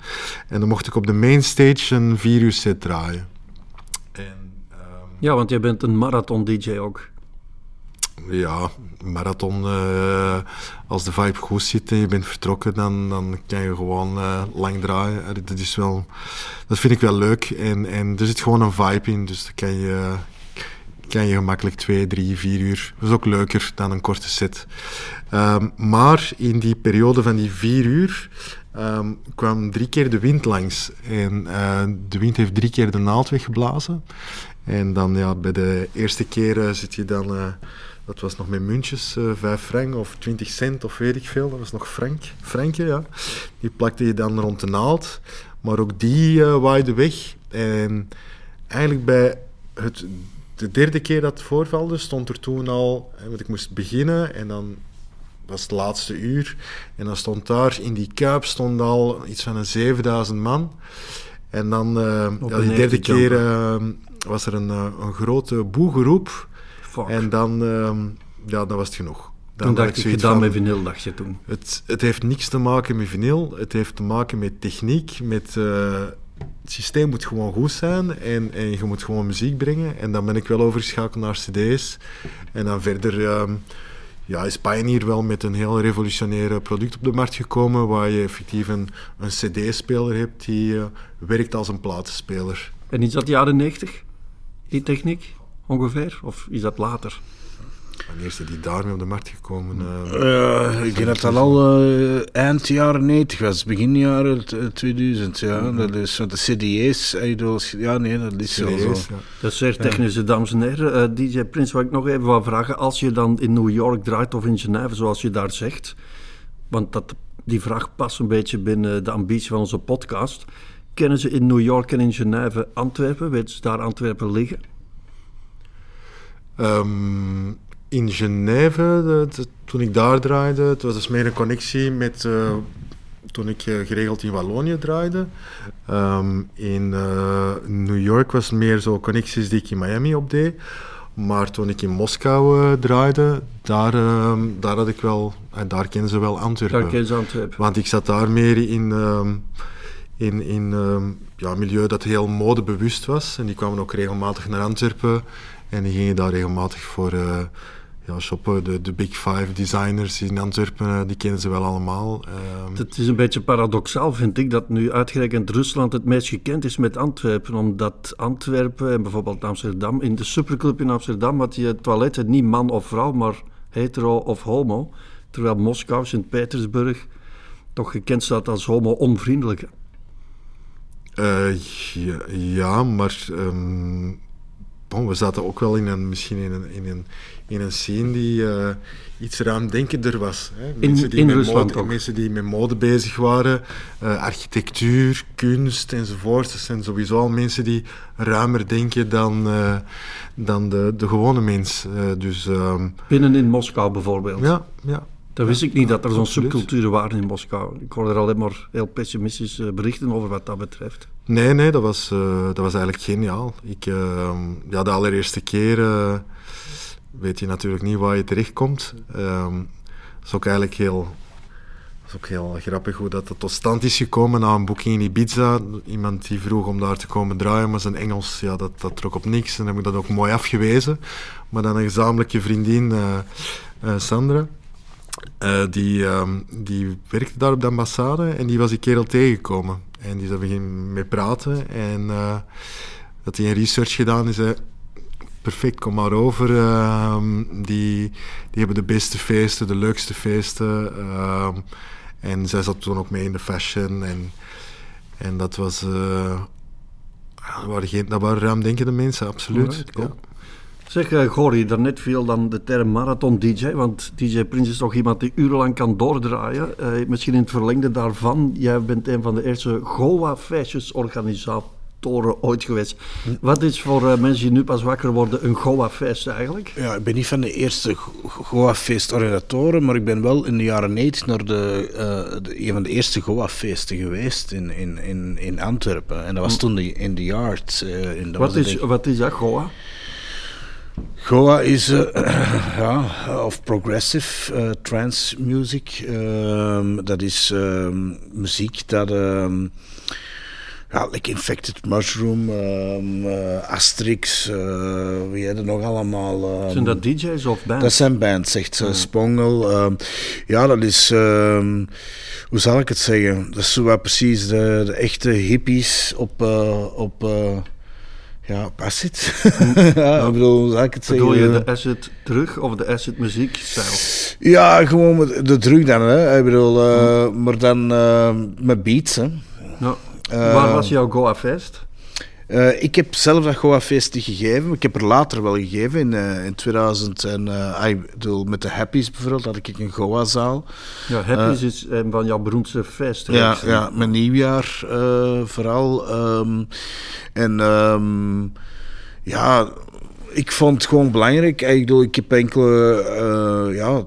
En dan mocht ik op de main stage een vier uur set draaien. En, um, ja, want jij bent een marathon-dj ook. Ja, marathon, uh, als de vibe goed zit en je bent vertrokken, dan, dan kan je gewoon uh, lang draaien. Dat, is wel, dat vind ik wel leuk. En, en er zit gewoon een vibe in, dus dan kan je, kan je gemakkelijk twee, drie, vier uur. Dat is ook leuker dan een korte set. Um, maar in die periode van die vier uur um, kwam drie keer de wind langs. En de wind heeft drie keer de naald weggeblazen. En dan ja, bij de eerste keer zit je dan dat was nog met muntjes, uh, 5 frank of 20 cent of weet ik veel. Dat was nog frank, frankje, ja. Die plakte je dan rond de naald. Maar ook die uh, waaide weg. En eigenlijk bij het, de derde keer dat het voorvalde, stond er toen al... Want ik moest beginnen en dan was het laatste uur. En dan stond daar in die kuip stond al iets van een 7000 man. En dan, uh, ja, die derde keer eh, was er een, eh, een grote boegeroep. Fuck. En dan, ehm, ja, dan was het genoeg. Dan toen dacht ik, gedaan van, met vinyl, dacht je toen. Het, het heeft niks te maken met vinyl. Het heeft te maken met techniek. Met, eh, het systeem moet gewoon goed zijn. En, en je moet gewoon muziek brengen. En dan ben ik wel overgeschakeld naar cd's. En dan verder ehm, ja, is Pioneer wel met een heel revolutionair product op de markt gekomen. Waar je effectief een, een cd-speler hebt die eh, werkt als een platenspeler. En is dat de jaren 90, die techniek, ongeveer? Of is dat later? Wanneer is die daarmee op de markt gekomen? Eh, Eh, ik denk dat dat al eh, eind jaren 90 was, begin jaren t- 2000. Ja. Dat is, want de CD's, ja, nee, dat is wel zo. cd's, ja. Dat is zeer technische, dames en heren. Eh, DJ Prins, wat ik nog even wou vragen. Als je dan in New York draait of in Genève, zoals je daar zegt, want dat, die vraag past een beetje binnen de ambitie van onze podcast. Kennen ze in New York en in Genève Antwerpen? Weten ze daar Antwerpen liggen? Ehm, in Genève, de- de- toen ik daar draaide, het was dus meer een connectie met eh, toen ik eh, geregeld in Wallonië draaide. Ehm, in eh, New York was het meer zo connecties die ik in Miami opdeed. Maar toen ik in Moskou draaide, daar, ehm, daar had ik wel, en daar kennen ze wel Antwerpen. Daar kennen ze Antwerpen. Want ik zat daar meer in, in, in ja, een milieu dat heel modebewust was. En die kwamen ook regelmatig naar Antwerpen. En die gingen daar regelmatig voor eh, ja, shoppen. De, de Big Five designers in Antwerpen, eh, die kennen ze wel allemaal. Ehm, Het is een beetje paradoxaal, vind ik, dat nu uitgerekend Rusland het meest gekend is met Antwerpen. Omdat Antwerpen en bijvoorbeeld Amsterdam, in de superclub in Amsterdam, had je toiletten niet man of vrouw, maar hetero of homo. Terwijl Moskou, Sint-Petersburg, toch gekend staat als homo-onvriendelijk. Eh, ja, ja, maar ehm, bon, we zaten ook wel in een, misschien in een, in een, in een scene die eh, iets ruimdenkender was. Hè. Mensen, die in met Rusland mode, ook. mensen die met mode bezig waren, eh, architectuur, kunst enzovoort. Dat zijn sowieso al mensen die ruimer denken dan, eh, dan de, de gewone mens. Dus ehm, Binnen in Moskou bijvoorbeeld. ja, ja. Dat wist ik niet, dat er zo'n subculturen waren in Moskou. Ik hoorde er alleen maar heel pessimistische berichten over wat dat betreft. Nee, nee, dat was, eh, dat was eigenlijk geniaal. Ik, eh, ja, de allereerste keer eh, weet je natuurlijk niet waar je terechtkomt. Ehm dat is ook eigenlijk heel, is ook heel grappig hoe dat, tot stand is gekomen na een boeking in Ibiza. Iemand die vroeg om daar te komen draaien, maar zijn Engels ja, dat, dat trok op niks. En dan heb ik dat ook mooi afgewezen. Maar dan een gezamenlijke vriendin, eh, eh, Sandra, eh, die, ehm, die werkte daar op de ambassade en die was die kerel tegengekomen. En die zijn beginnen mee praten en eh, dat hij een research gedaan zei perfect, kom maar over. ehm, die, die hebben de beste feesten, de leukste feesten. ehm, en zij zat toen ook mee in de fashion en, en dat was... eh, dat, waren geen, dat waren ruimdenkende mensen, absoluut. Alright, cool. Ja. Zeg, uh, Gori, daarnet viel dan de term marathon-dj, want DJ Prins is toch iemand die urenlang kan doordraaien. Eh, misschien in het verlengde daarvan, jij bent een van de eerste Goa-feestjesorganisatoren ooit geweest. Wat is voor eh, mensen die nu pas wakker worden een Goa-feest eigenlijk? Ja, ik ben niet van de eerste Goa-feestorganisatoren, maar ik ben wel in de jaren 90 naar de, eh, de- een van de eerste Goa-feesten geweest in, in, in, in Antwerpen. En dat was toen de, in de Yard. eh, in, dat Wat is, wat is dat, Goa? Goa is eh, ja, of progressive eh, trance music. Ehm, dat is ehm, muziek dat. ehm, ja, like Infected Mushroom, eh, Asterix, wie hebben nog allemaal? Zijn dat DJ's of bands? dat zijn bands, zegt uh, Spongel. Ja, dat is, hoe zal ik het zeggen? Dat is zo wat precies de, de echte hippies op, op ja, acid. ja, ik bedoel, ik het zeggen? Bedoel je de acid terug of de acid muziekstijl? Ja, gewoon met de druk dan, hè. Ik bedoel, eh, maar dan eh, met beats, hè. Ja. Eh, Waar was jouw Goa-feest? Eh, ik heb zelf dat Goa-feest niet gegeven. Ik heb er later wel gegeven, in, eh, in 2000. En, eh, ah, ik bedoel, met de Happies bijvoorbeeld had ik een Goa-zaal. Ja, Happy's is een van jouw beroemdste feesten. Ja, ja, mijn nieuwjaar vooral. ehm, en ehm, ja, ik vond het gewoon belangrijk. Ik, bedoel, ik heb enkele, ja,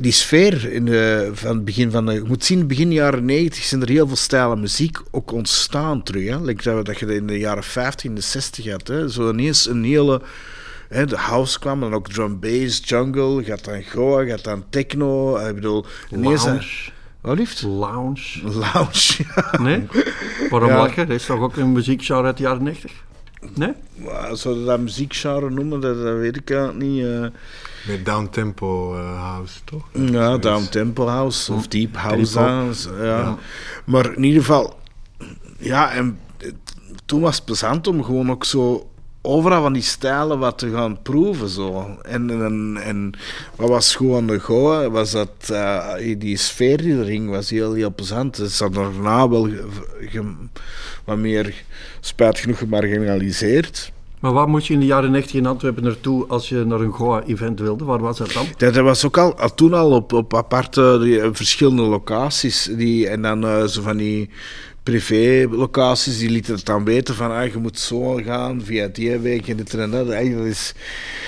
die sfeer in de, van het begin van de... Je moet zien, begin jaren 90 zijn er heel veel stijlen muziek ook ontstaan terug. Hè? Like dat, dat je in de jaren 50, in de 60 had. Hè? Zo ineens een hele... Hè, de house kwam, dan ook drum bass, jungle, gaat dan goa, gaat dan techno. Ik bedoel, ineens... Lounge. Wat liefst? Lounge. Lounge, ja. Nee? Waarom Ja. lachen? Dat is toch ook een muziekgenre uit de jaren 90? Nee? Zouden we dat muziekgenre noemen? Dat, dat weet ik eigenlijk niet. eh. Meer downtempo eh house, toch? Ja, down tempo house of deep house. Ja. Maar in ieder geval, ja, en toen was het plezant om gewoon ook zo overal van die stijlen wat te gaan proeven. Zo. En, en, en wat was gewoon de goa, was dat eh, die sfeer die er hing, was heel, heel plezant. Het is dan daarna wel ge- ge- wat meer, spijt genoeg, gemarginaliseerd. Maar waar moest je in de jaren 90 in Antwerpen naartoe als je naar een Goa-event wilde? Waar was dat dan? Dat, was ook al, toen al op, op aparte eh, verschillende locaties. Die, en dan eh, zo van die privé-locaties, die lieten het dan weten van ah, je moet zo gaan via die week en dit en dat. Eigenlijk is,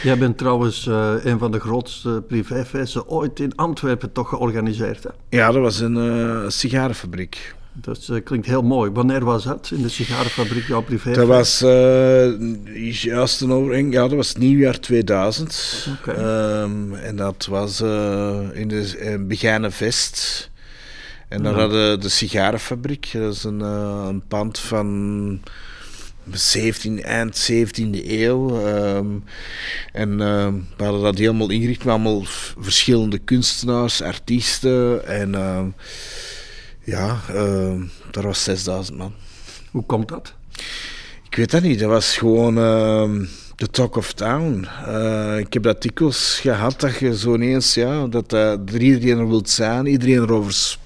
Jij bent trouwens eh, een van de grootste privéfeesten ooit in Antwerpen toch georganiseerd. Hè? ja, dat was een sigarenfabriek. Dat eh, klinkt heel mooi. Wanneer was dat in de sigarenfabriek, jouw privéfeest? Dat was eh, juist een overeenkomst, ja, dat was nieuwjaar 2000. Oké. Ehm, en dat was eh, in de uh, Begijne Vest. En Ja. hadden de sigarenfabriek, dat is een, een pand van 17, eind 17e eeuw. ehm, en ehm, we hadden dat helemaal ingericht met allemaal verschillende kunstenaars, artiesten. En ja, ehm, daar was 6000 man. Hoe komt dat? Ik weet dat niet, dat was gewoon ehm de talk of town. Eh, ik heb dat dikwijls gehad dat je zo ineens, ja, dat, eh, er iedereen er wilt zijn, iedereen erover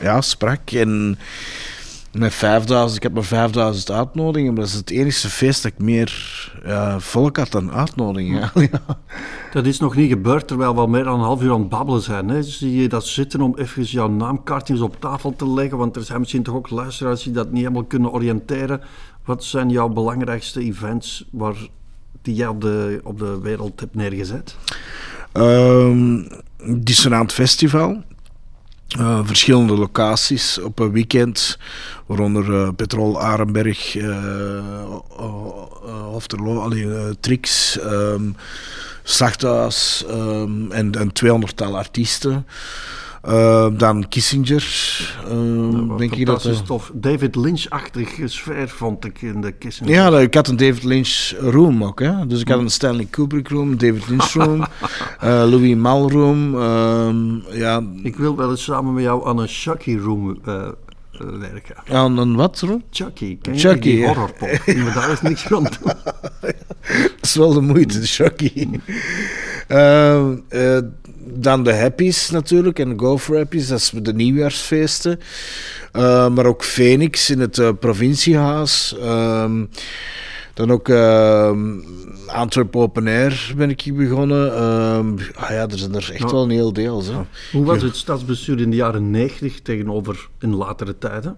ja, sprak. En met 5000, ik heb maar 5000 uitnodigingen, maar dat is het enige feest dat ik meer volk had dan uitnodigingen. Ja. Dat is nog niet gebeurd terwijl we al meer dan een half uur aan het babbelen zijn. Hè? Zie je dat zitten om even jouw naamkaartjes op tafel te leggen? Want er zijn misschien toch ook luisteraars die dat niet helemaal kunnen oriënteren. Wat zijn jouw belangrijkste events waar, die jij op de, op de wereld hebt neergezet? Ehm Dissonant Festival. Eh, verschillende locaties op een weekend, waaronder eh, Petrol Arenberg, eh uh, Hofterlo, allee, eh, Trix, ehm Slachthuis ehm, en een 200-tal artiesten. Eh, dan Kissinger, ehm, Wat denk ik dat. fantastisch eh, tof. David Lynch-achtige sfeer vond ik in de Kissinger. Ja, dat- ik had een David Lynch room ook. Hè? Dus ik had een Stanley Kubrick room, David Lynch room, eh, Louis Mal room. ehm, ja, Ik wil wel eens samen met jou aan een Chucky werken. aan een wat room? Chucky, ken Chucky, die ja. horrorpop? Maar daar is niks van doen. Dat is wel de moeite, de Chucky. Ehm, eh, dan de Happies natuurlijk en de Go for Happies, dat is de nieuwjaarsfeesten. Eh, maar ook Phoenix in het eh, provinciehuis. Dan ook ehm Antwerp Open Air ben ik hier begonnen. Ehm, ah ja, er zijn er echt wel een heel deel. Zo. Hoe was het stadsbestuur in de jaren 90 tegenover in latere tijden?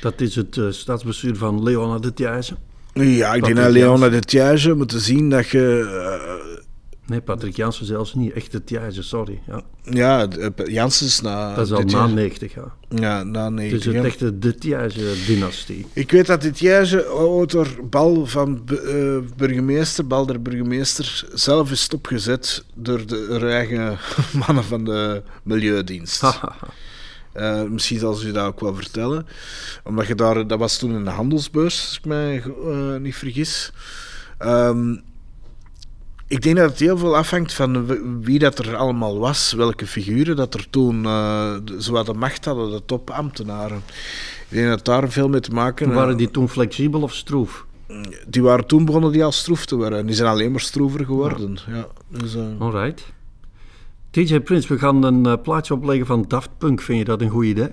Dat is het eh, stadsbestuur van Leona de Thijssen. Ja, ik denk dat Leona de Thiage moeten zien dat je... eh, Nee, Patrick Jansen zelfs niet. Echt Thijssen, sorry. Ja. ja, de- Janssens na... Dat is al na jaar. 90 jaar. Ja, na Het 90. is het ja. echte de Thijssen-dynastie. Ik weet dat dit jaar ooit door Bal van eh, burgemeester, Bal der burgemeester, zelf is stopgezet door de eigen mannen van de Milieudienst. Eh, misschien zal ze je dat ook wel vertellen. Omdat je daar, dat was toen in de handelsbeurs, als ik mij eh, niet vergis. Ehm, ik denk dat het heel veel afhangt van wie dat er allemaal was, welke figuren dat er toen uh, zowat de macht hadden, de topambtenaren. Ik denk dat daar veel mee te maken Waren die toen flexibel of stroef? Die waren toen begonnen die al stroef te worden. Die zijn alleen maar stroever geworden. Ja. Dus, eh, Alright. DJ Prince, we gaan een eh, plaatje opleggen van Daft Punk. Vind je dat een goed idee?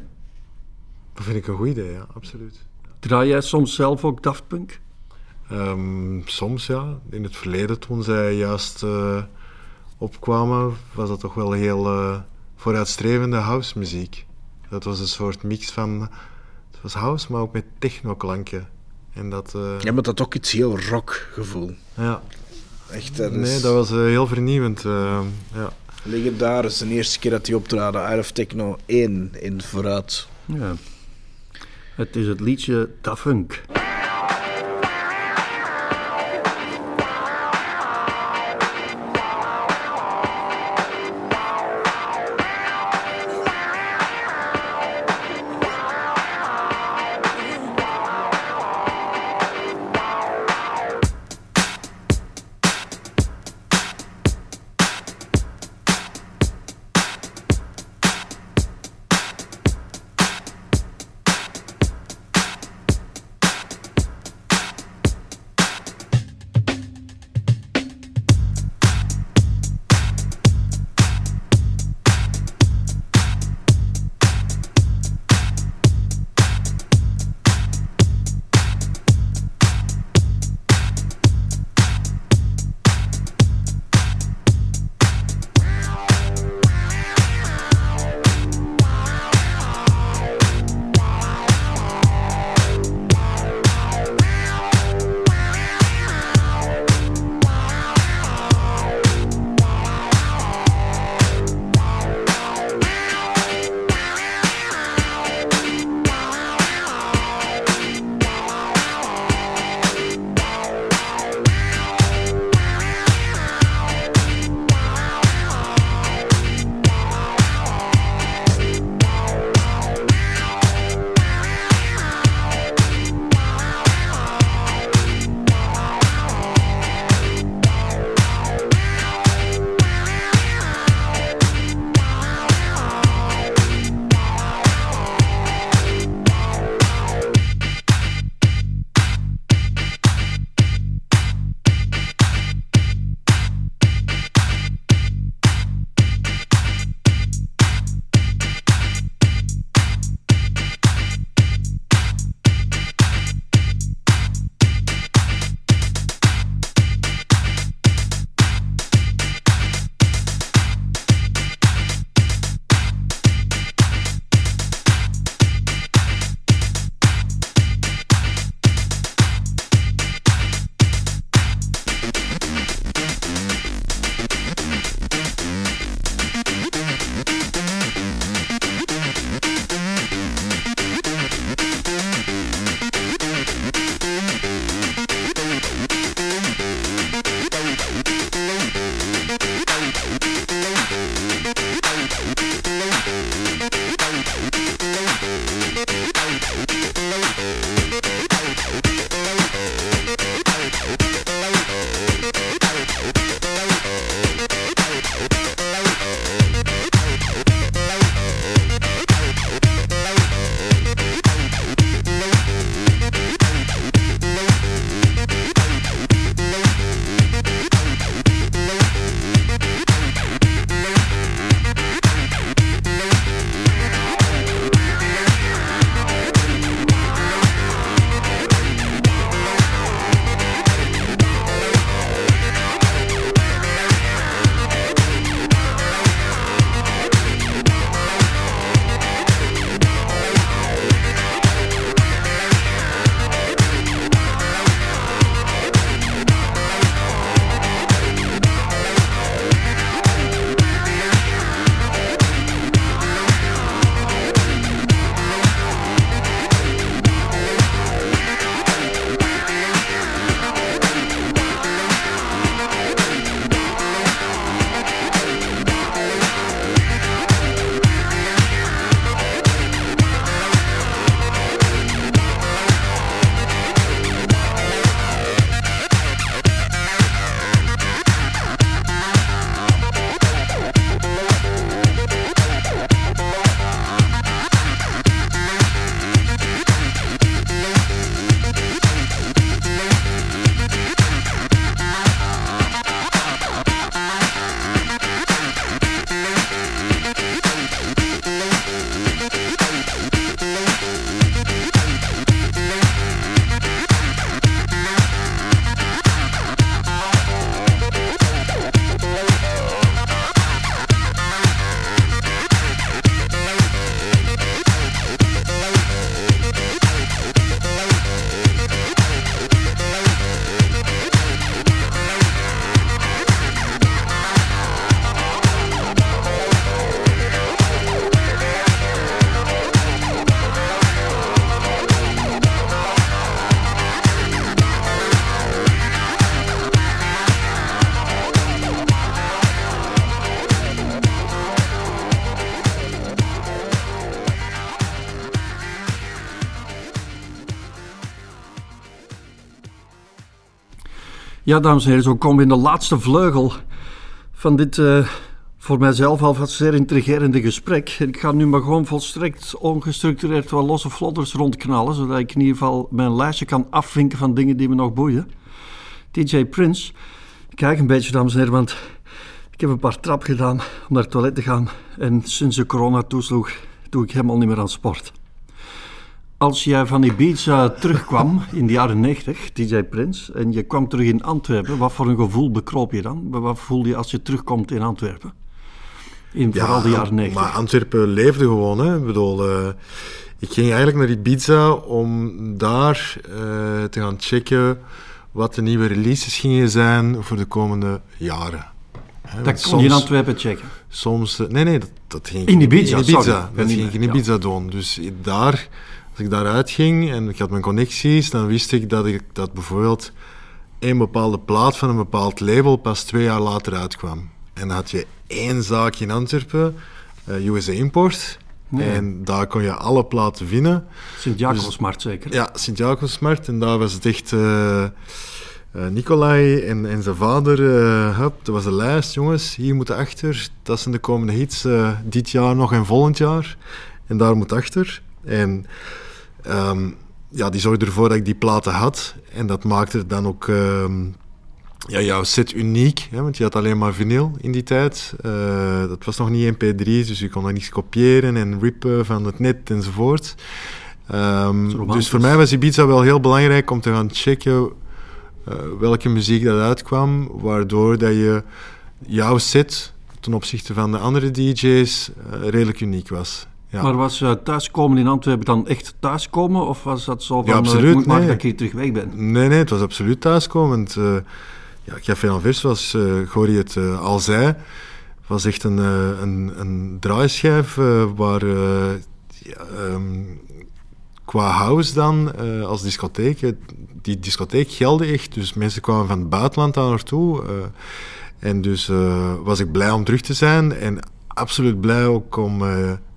Dat vind ik een goed idee, ja, absoluut. Draai jij soms zelf ook Daft Punk? Ehm, soms ja. In het verleden, toen zij juist eh, opkwamen, was dat toch wel heel eh, vooruitstrevende housemuziek. Dat was een soort mix van. Het was house, maar ook met techno-klanken. En dat. eh, ja, maar dat had ook iets heel rock gevoel. ja. Echt, dat is... Nee, dat was heel vernieuwend. ja. Legendarisch, de eerste keer dat hij optraden, of Techno 1 in Vooruit. Ja. Het is het liedje Da Funk. Ja, dames en heren, zo komen we in de laatste vleugel van dit uh, voor mijzelf alvast zeer intrigerende gesprek. Ik ga nu maar gewoon volstrekt ongestructureerd wat losse vlodders rondknallen, zodat ik in ieder geval mijn lijstje kan afvinken van dingen die me nog boeien. DJ Prince, kijk een beetje, dames en heren, want ik heb een paar trap gedaan om naar het toilet te gaan en sinds de corona toesloeg, doe ik helemaal niet meer aan sport. Als jij van Ibiza terugkwam in de jaren 90, DJ Prins, en je kwam terug in Antwerpen, wat voor een gevoel bekroop je dan? Wat voel je als je terugkomt in Antwerpen? In vooral de jaren 90. Maar Antwerpen leefde gewoon. Hè. Ik bedoel, uh, ik ging eigenlijk naar Ibiza om daar uh, te gaan checken wat de nieuwe releases gingen zijn voor de komende jaren. Hè. Dat kon je in Antwerpen checken? Soms, uh, nee, nee, dat, dat ging in Ibiza. In Ibiza. Dat ging ik in Ibiza ja. doen. Dus daar als ik daaruit ging en ik had mijn connecties, dan wist ik dat, ik, dat bijvoorbeeld een bepaalde plaat van een bepaald label pas twee jaar later uitkwam. En dan had je één zaak in Antwerpen, uh, USA Import. En daar kon je alle platen vinden. Sint-Jacobsmarkt dus, zeker? Ja, Sint-Jacobsmarkt. En daar was het echt... Uh, uh, Nicolai en, en zijn vader, uh, hup, dat was de lijst, jongens. Hier moeten achter. Dat zijn de komende hits dit jaar nog en volgend jaar. En daar moet achter. En um, ja, die zorgde ervoor dat ik die platen had. En dat maakte dan ook um, ja, jouw set uniek. Hè, want je had alleen maar vinyl in die tijd. Uh, dat was nog niet mp3, dus je kon dat niets kopiëren en rippen van het net enzovoort. Um, dus voor mij was Ibiza wel heel belangrijk om te gaan checken uh, welke muziek dat uitkwam, waardoor dat je jouw set ten opzichte van de andere DJ's uh, redelijk uniek was. Ja. Maar was uh, thuiskomen in Antwerpen dan echt thuiskomen? Of was dat zo van, ja, absoluut, uh, moet maken dat ik hier terug weg ben? Nee, nee, het was absoluut thuiskomend. Uh, ja, Café Anvers was, uh, Gorie het al zei, was echt een, een, een draaischijf waar ja, um, qua house dan als discotheek, die discotheek gelde echt. Dus mensen kwamen van het buitenland daar naartoe. en dus was ik blij om terug te zijn en absoluut blij ook om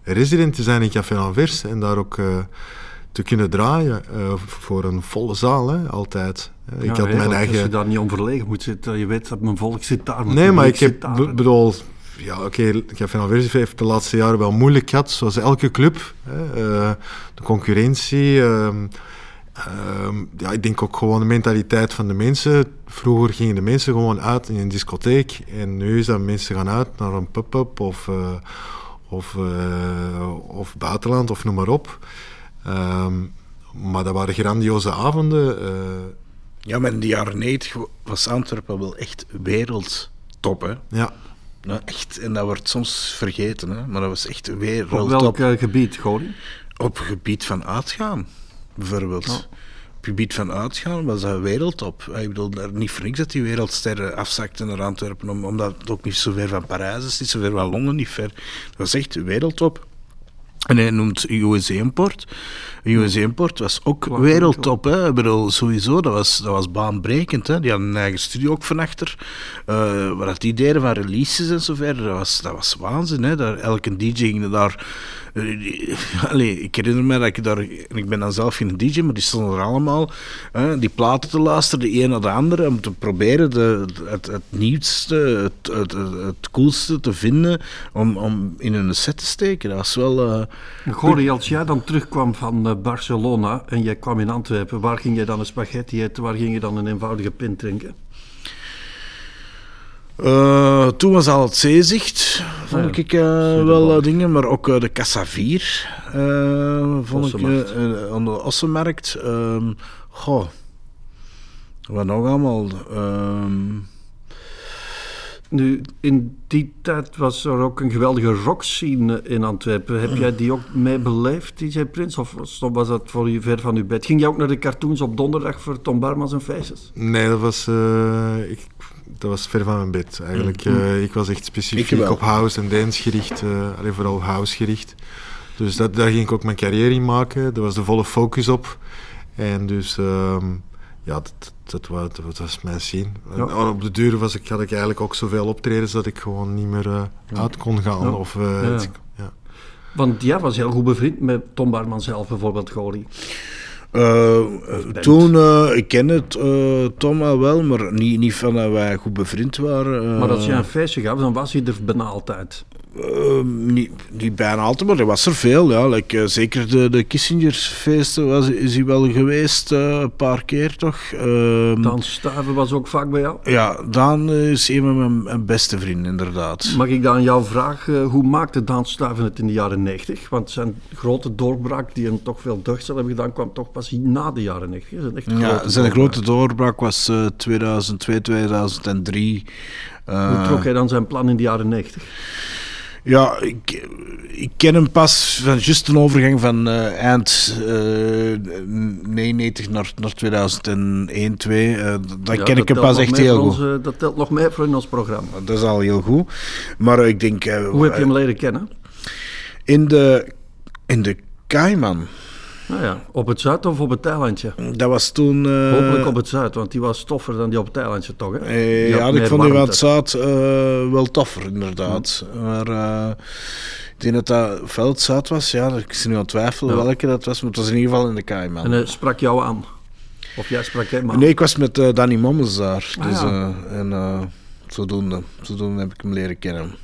resident te zijn in Café Anvers en daar ook uh, te kunnen draaien uh, voor een volle zaal, hè, altijd. Ja, ik had mijn eigen... Als je daar niet om verlegen moet zitten, je weet dat mijn volk zit daar. Nee, maar ik heb, bedoel, ja, oké, okay, Café Anvers heeft de laatste jaren wel moeilijk gehad, zoals elke club. Hè, uh, de concurrentie. Um, um, ja, ik denk ook gewoon de mentaliteit van de mensen. Vroeger gingen de mensen gewoon uit in een discotheek en nu dat mensen gaan uit naar een pub-up of of, uh, of buitenland of noem maar op. Um, maar dat waren grandioze avonden. Uh. Ja, maar in de jaren 90 was Antwerpen wel echt wereldtop, hè? Ja. Nou, echt, en dat wordt soms vergeten, hè? maar dat was echt wereldtop. Op welk uh, gebied, Gordon? Op het gebied van uitgaan, bijvoorbeeld. Oh gebied van uitgaan was dat wereldtop. Ik bedoel, daar niet voor niks dat die wereldsterren afzakten naar Antwerpen, omdat het ook niet zo ver van Parijs is, niet zo ver van Londen, niet ver. Dat was echt wereldtop. En hij noemt USA Import. USA Import was ook wereldtop. Hè. Ik bedoel, sowieso, dat was, dat was baanbrekend. Hè. Die hadden een eigen studio ook van achter. Uh, wat die deden van releases en zo verder, dat was, dat was waanzin. Hè. Daar, elke DJ ging daar Allee, ik herinner me dat ik daar, en ik ben dan zelf geen DJ, maar die stonden er allemaal, hè, die platen te luisteren, de een naar de andere, om te proberen de, het, het nieuwste, het, het, het, coolste te vinden, om, om in een set te steken. Dat was wel... Uh, als jij dan terugkwam van uh, Barcelona en jij kwam in Antwerpen, waar ging je dan een spaghetti eten, waar ging je dan een eenvoudige pint drinken? Uh, toen was al het zeezicht, vond ik uh, wel uh, dingen, maar ook de Casa 4 vond ik aan de Ossenmarkt. Um, goh, wat nog allemaal. Um... Nu, in die tijd was er ook een geweldige rockscene in Antwerpen. Heb jij die ook mee beleefd, DJ Prins? Of was dat voor je ver van je bed? Ging jij ook naar de cartoons op donderdag voor Tom Barmans en Faces? Nee, dat was... ik dat was ver van mijn bed eigenlijk. Mm. Uh, ik was echt specifiek op house en dance gericht, uh, alleen vooral house gericht. Dus dat, daar ging ik ook mijn carrière in maken. Daar was de volle focus op. En dus um, ja, dat, dat, was, dat was mijn. Ja. op de duur was ik, had ik eigenlijk ook zoveel optredens dat ik gewoon niet meer uh, uit kon gaan. Ja. Of, ja. Want jij was heel goed bevriend met Tom Barman zelf bijvoorbeeld, Goli. Eh, toen, eh, ik ken het Tom al wel, maar niet, niet van dat wij goed bevriend waren. Maar als je een feestje gaf, dan was hij er bijna altijd. Eh, niet, niet bijna altijd, maar er was er veel. Ja. Like, eh, zeker de, de Kissingersfeesten was, is hij wel geweest, eh, een paar keer toch. Ehm, Dan Stuiven was ook vaak bij jou. Ja, Daan is een van mijn, mijn beste vrienden, inderdaad. Mag ik dan jouw vraag, eh, hoe maakte Daan Stuiven het in de jaren 90? Want zijn grote doorbraak, die hem toch veel deugdsel hebben gedaan, kwam toch pas na de jaren 90. Dat is een echt Ja, grote zijn doorbraak. grote doorbraak was eh 2002, 2003. Eh, Hoe trok hij dan zijn plan in de jaren 90? Ja, ik, ik ken hem pas van juist een overgang van eh, eind eh 99 naar, naar 2001, 2. eh, dan Ja, ken ik hem pas echt heel goed. onze- dat telt nog mee voor in ons programma. Dat is al heel goed. Maar ik denk... eh, Hoe heb je hem leren kennen? In de, in de Cayman. Nou ja, op het zuid of op het eilandje? Dat was toen... eh, Hopelijk op het zuid, want die was toffer dan die op het eilandje toch? Hè? eh, ja, ik vond die van het Zuid eh, wel toffer, inderdaad. Maar eh, ik denk dat dat het Zuid was. Ja, ik zit nu aan het twijfelen Ja. welke dat was. Maar het was in ieder geval in de Cayman. En hij sprak jou aan? Of jij sprak hem aan? Nee, ik was met Danny Mommels daar. Ah, dus, ja. en zodoende, zodoende heb ik hem leren kennen.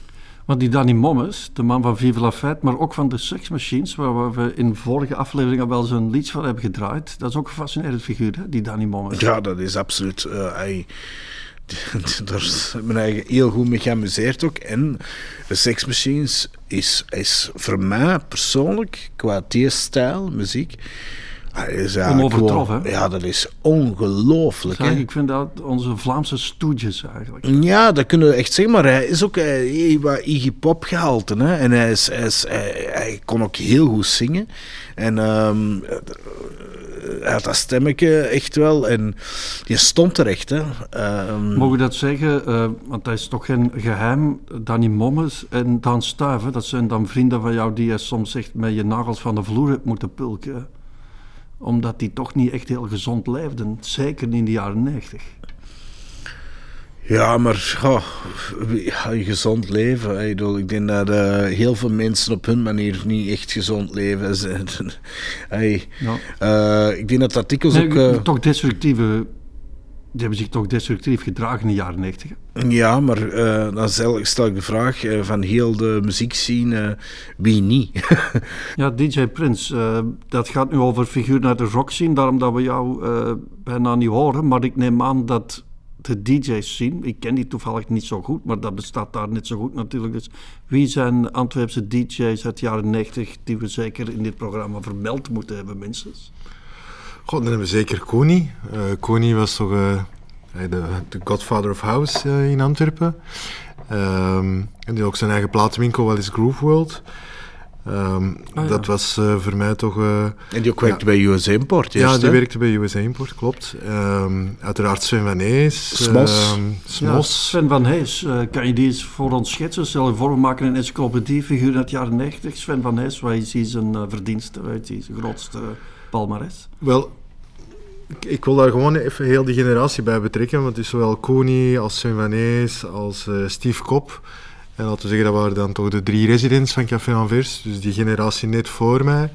Want die Danny Mommes, de man van Vive la Fête, maar ook van de Sex Machines, waar we in vorige afleveringen wel zo'n liedje van hebben gedraaid. Dat is ook een fascinerend figuur, hè, die Danny Mommes. Ja, dat is absoluut. eh, hij- daar is mijn eigen heel goed mee geamuseerd ook. En Sex Machines is, is voor mij persoonlijk, qua stijl muziek, is Onovertroffen, gewoon-? Ja, dat is ongelooflijk. Zeg, ik vind dat onze Vlaamse stoetjes eigenlijk. Ja, dat kunnen we echt zeggen, maar hij is ook eh, wat Iggy Pop gehalte. Hè? En hij, is, hij, is, hij, hij kon ook heel goed zingen. En ehm, eh, hij had dat stemmetje echt wel. En je stond terecht. Hè? Ehm, Mogen we dat zeggen? Eh, want dat is toch geen geheim. Danny Mommes en Dan Stuiven, dat zijn dan vrienden van jou die je soms echt met je nagels van de vloer hebt moeten pulken. Omdat die toch niet echt heel gezond leefden. Zeker in de jaren 90. Ja, maar ja, een gezond leven. Ik, bedoel, ik denk dat eh, heel veel mensen op hun manier niet echt gezond leven. Ze- Hey, Ja. eh, ik denk dat artikels Nee, ook... eh, toch destructieve... Die hebben zich toch destructief gedragen in de jaren 90. hè? Ja, maar eh, dan stel, ik de vraag eh, van heel de muziekscene, eh, wie niet? Ja, DJ Prince, dat gaat nu over figuur naar de rock scene, daarom dat we jou bijna niet horen. Maar ik neem aan dat de DJ's zien, ik ken die toevallig niet zo goed, maar dat bestaat daar net zo goed natuurlijk. Dus wie zijn Antwerpse DJ's uit de jaren 90 die we zeker in dit programma vermeld moeten hebben, minstens? God, dan hebben we zeker Koni. Eh Koni was toch eh, de, de godfather of house eh, in Antwerpen. Ehm, en die had ook zijn eigen platenwinkel, wel eens Groove World. Ehm, Ah, ja. Dat was eh, voor mij toch... eh, En die ook werkte bij US Import ja, die hè? werkte bij USA Import, klopt. Ehm, uiteraard Sven van Ees. Smos. ehm, Ja, Smos. Sven van Hees, eh, kan je die eens voor ons schetsen? Stel je voor, we maken een encyclopediefiguur uit de jaren 90. Sven van Hees, wat is hij zijn eh, verdienste, wat is zijn grootste palmares? Wel, ik, wil daar gewoon even heel die generatie bij betrekken. Want is zowel Koeni als Sven Ees als eh, Steve Kop. En laten we zeggen, dat waren dan toch de drie residents van Café Anvers. Dus die generatie net voor mij.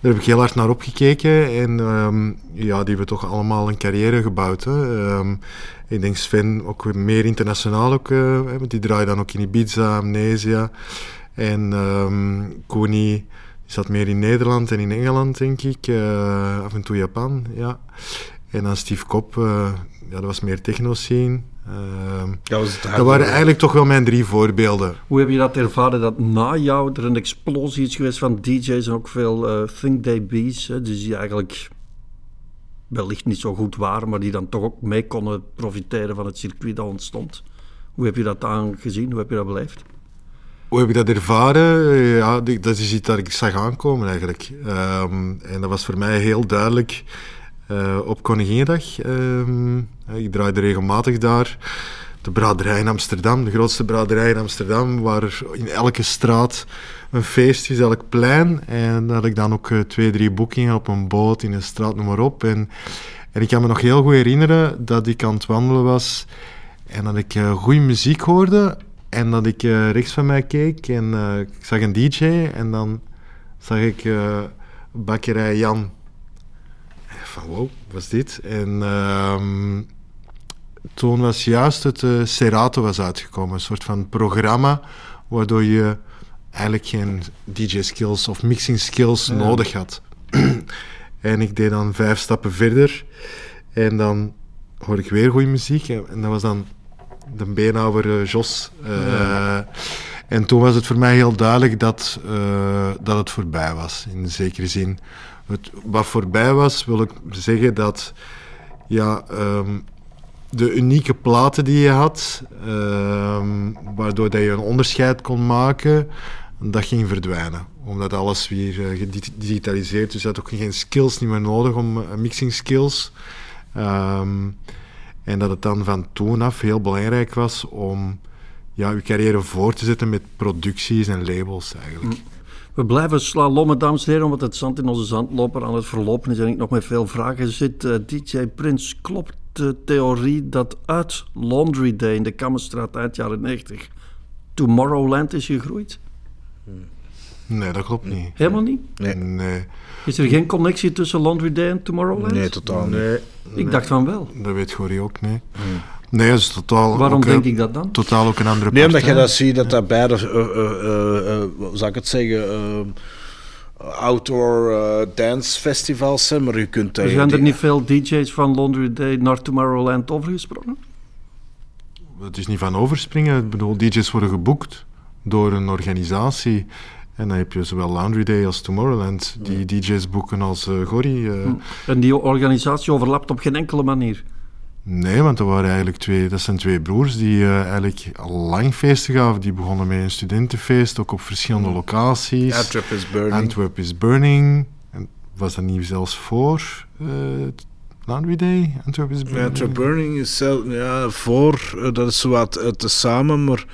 Daar heb ik heel hard naar opgekeken. En ehm, ja, die hebben toch allemaal een carrière gebouwd. Hè. Ehm, ik denk Sven ook weer meer internationaal. Ook, eh, die draaide dan ook in Ibiza, Amnesia. En die zat meer in Nederland en in Engeland, denk ik. Eh, af en toe Japan, ja. En dan Steve Kop, eh, ja, dat was meer techno-scene. Ehm, Dat, was het dat waren eigenlijk toch wel mijn drie voorbeelden. Hoe heb je dat ervaren dat na jou er een explosie is geweest van DJ's en ook veel eh Think Day Bees, hè, dus die eigenlijk wellicht niet zo goed waren, maar die dan toch ook mee konden profiteren van het circuit dat ontstond? Hoe heb je dat aangezien? Hoe heb je dat beleefd? Hoe heb ik dat ervaren? Ja, dat is iets dat ik zag aankomen eigenlijk. Ehm, en dat was voor mij heel duidelijk eh, op Koninginnedag. Ehm, ik draaide regelmatig daar. De braderij in Amsterdam, de grootste braderij in Amsterdam, waar in elke straat een feest is, elk plein. En daar had ik dan ook eh, twee, drie boekingen op een boot, in een straat, noem maar op. En, en ik kan me nog heel goed herinneren dat ik aan het wandelen was en dat ik eh, goede muziek hoorde. En dat ik eh, rechts van mij keek en eh, ik zag een DJ en dan zag ik eh, bakkerij Jan. van wow, wat is dit? En ehm, toen was juist het uh, Serato was uitgekomen. Een soort van programma waardoor je eigenlijk geen DJ-skills of mixing-skills nodig had. en ik deed dan vijf stappen verder. En dan hoorde ik weer goede muziek. En dat was dan de beenhouwer uh, Jos. Uh, En toen was het voor mij heel duidelijk dat, uh, dat het voorbij was, in zekere zin. Het, wat voorbij was, wil ik zeggen dat ja, um, de unieke platen die je had, um, waardoor dat je een onderscheid kon maken, dat ging verdwijnen. Omdat alles weer uh, gedigitaliseerd dus je had ook geen skills niet meer nodig om uh, mixing skills. Um, en dat het dan van toen af heel belangrijk was om ja, je carrière voor te zetten met producties en labels eigenlijk. We blijven slalommen, dames en heren, omdat het zand in onze zandloper aan het verlopen is en ik nog met veel vragen zit. Uh, DJ Prins, klopt de theorie dat uit Laundry Day in de Kammerstraat eind jaren 90 Tomorrowland is gegroeid? Nee, dat klopt niet. Helemaal niet? Nee. nee. Is er geen connectie tussen Laundry Day en Tomorrowland? Nee, totaal niet. Nee, Ik dacht van wel. Dat weet Gorie ook, nee. Nee, dat is totaal... Waarom ook, denk eh, ik dat dan? Totaal ook een andere Nee, omdat je dat ziet, dat dat beide, uh, uh, uh, hoe zou ik het zeggen, outdoor eh, dance festivals zijn, maar je kunt... Er zijn er niet veel DJ's van Laundry Day naar Tomorrowland overgesprongen? Het is niet van overspringen. Ik bedoel, DJ's worden geboekt door een organisatie. En dan heb je zowel Laundry Day als Tomorrowland. Die DJ's boeken als uh, Gory. Uh, En die organisatie overlapt op geen enkele manier? Nee, want er waren eigenlijk twee, dat zijn twee broers die uh, eigenlijk al lang feesten gaven. Die begonnen met een studentenfeest, ook op verschillende locaties. Antwerp is Burning. Antwerp is Burning. En was dat niet zelfs voor uh, Laundry Day? Antwerp is Burning? Antwerp Burning is zelf, ja, voor, uh, dat is zo wat uh, tezamen, maar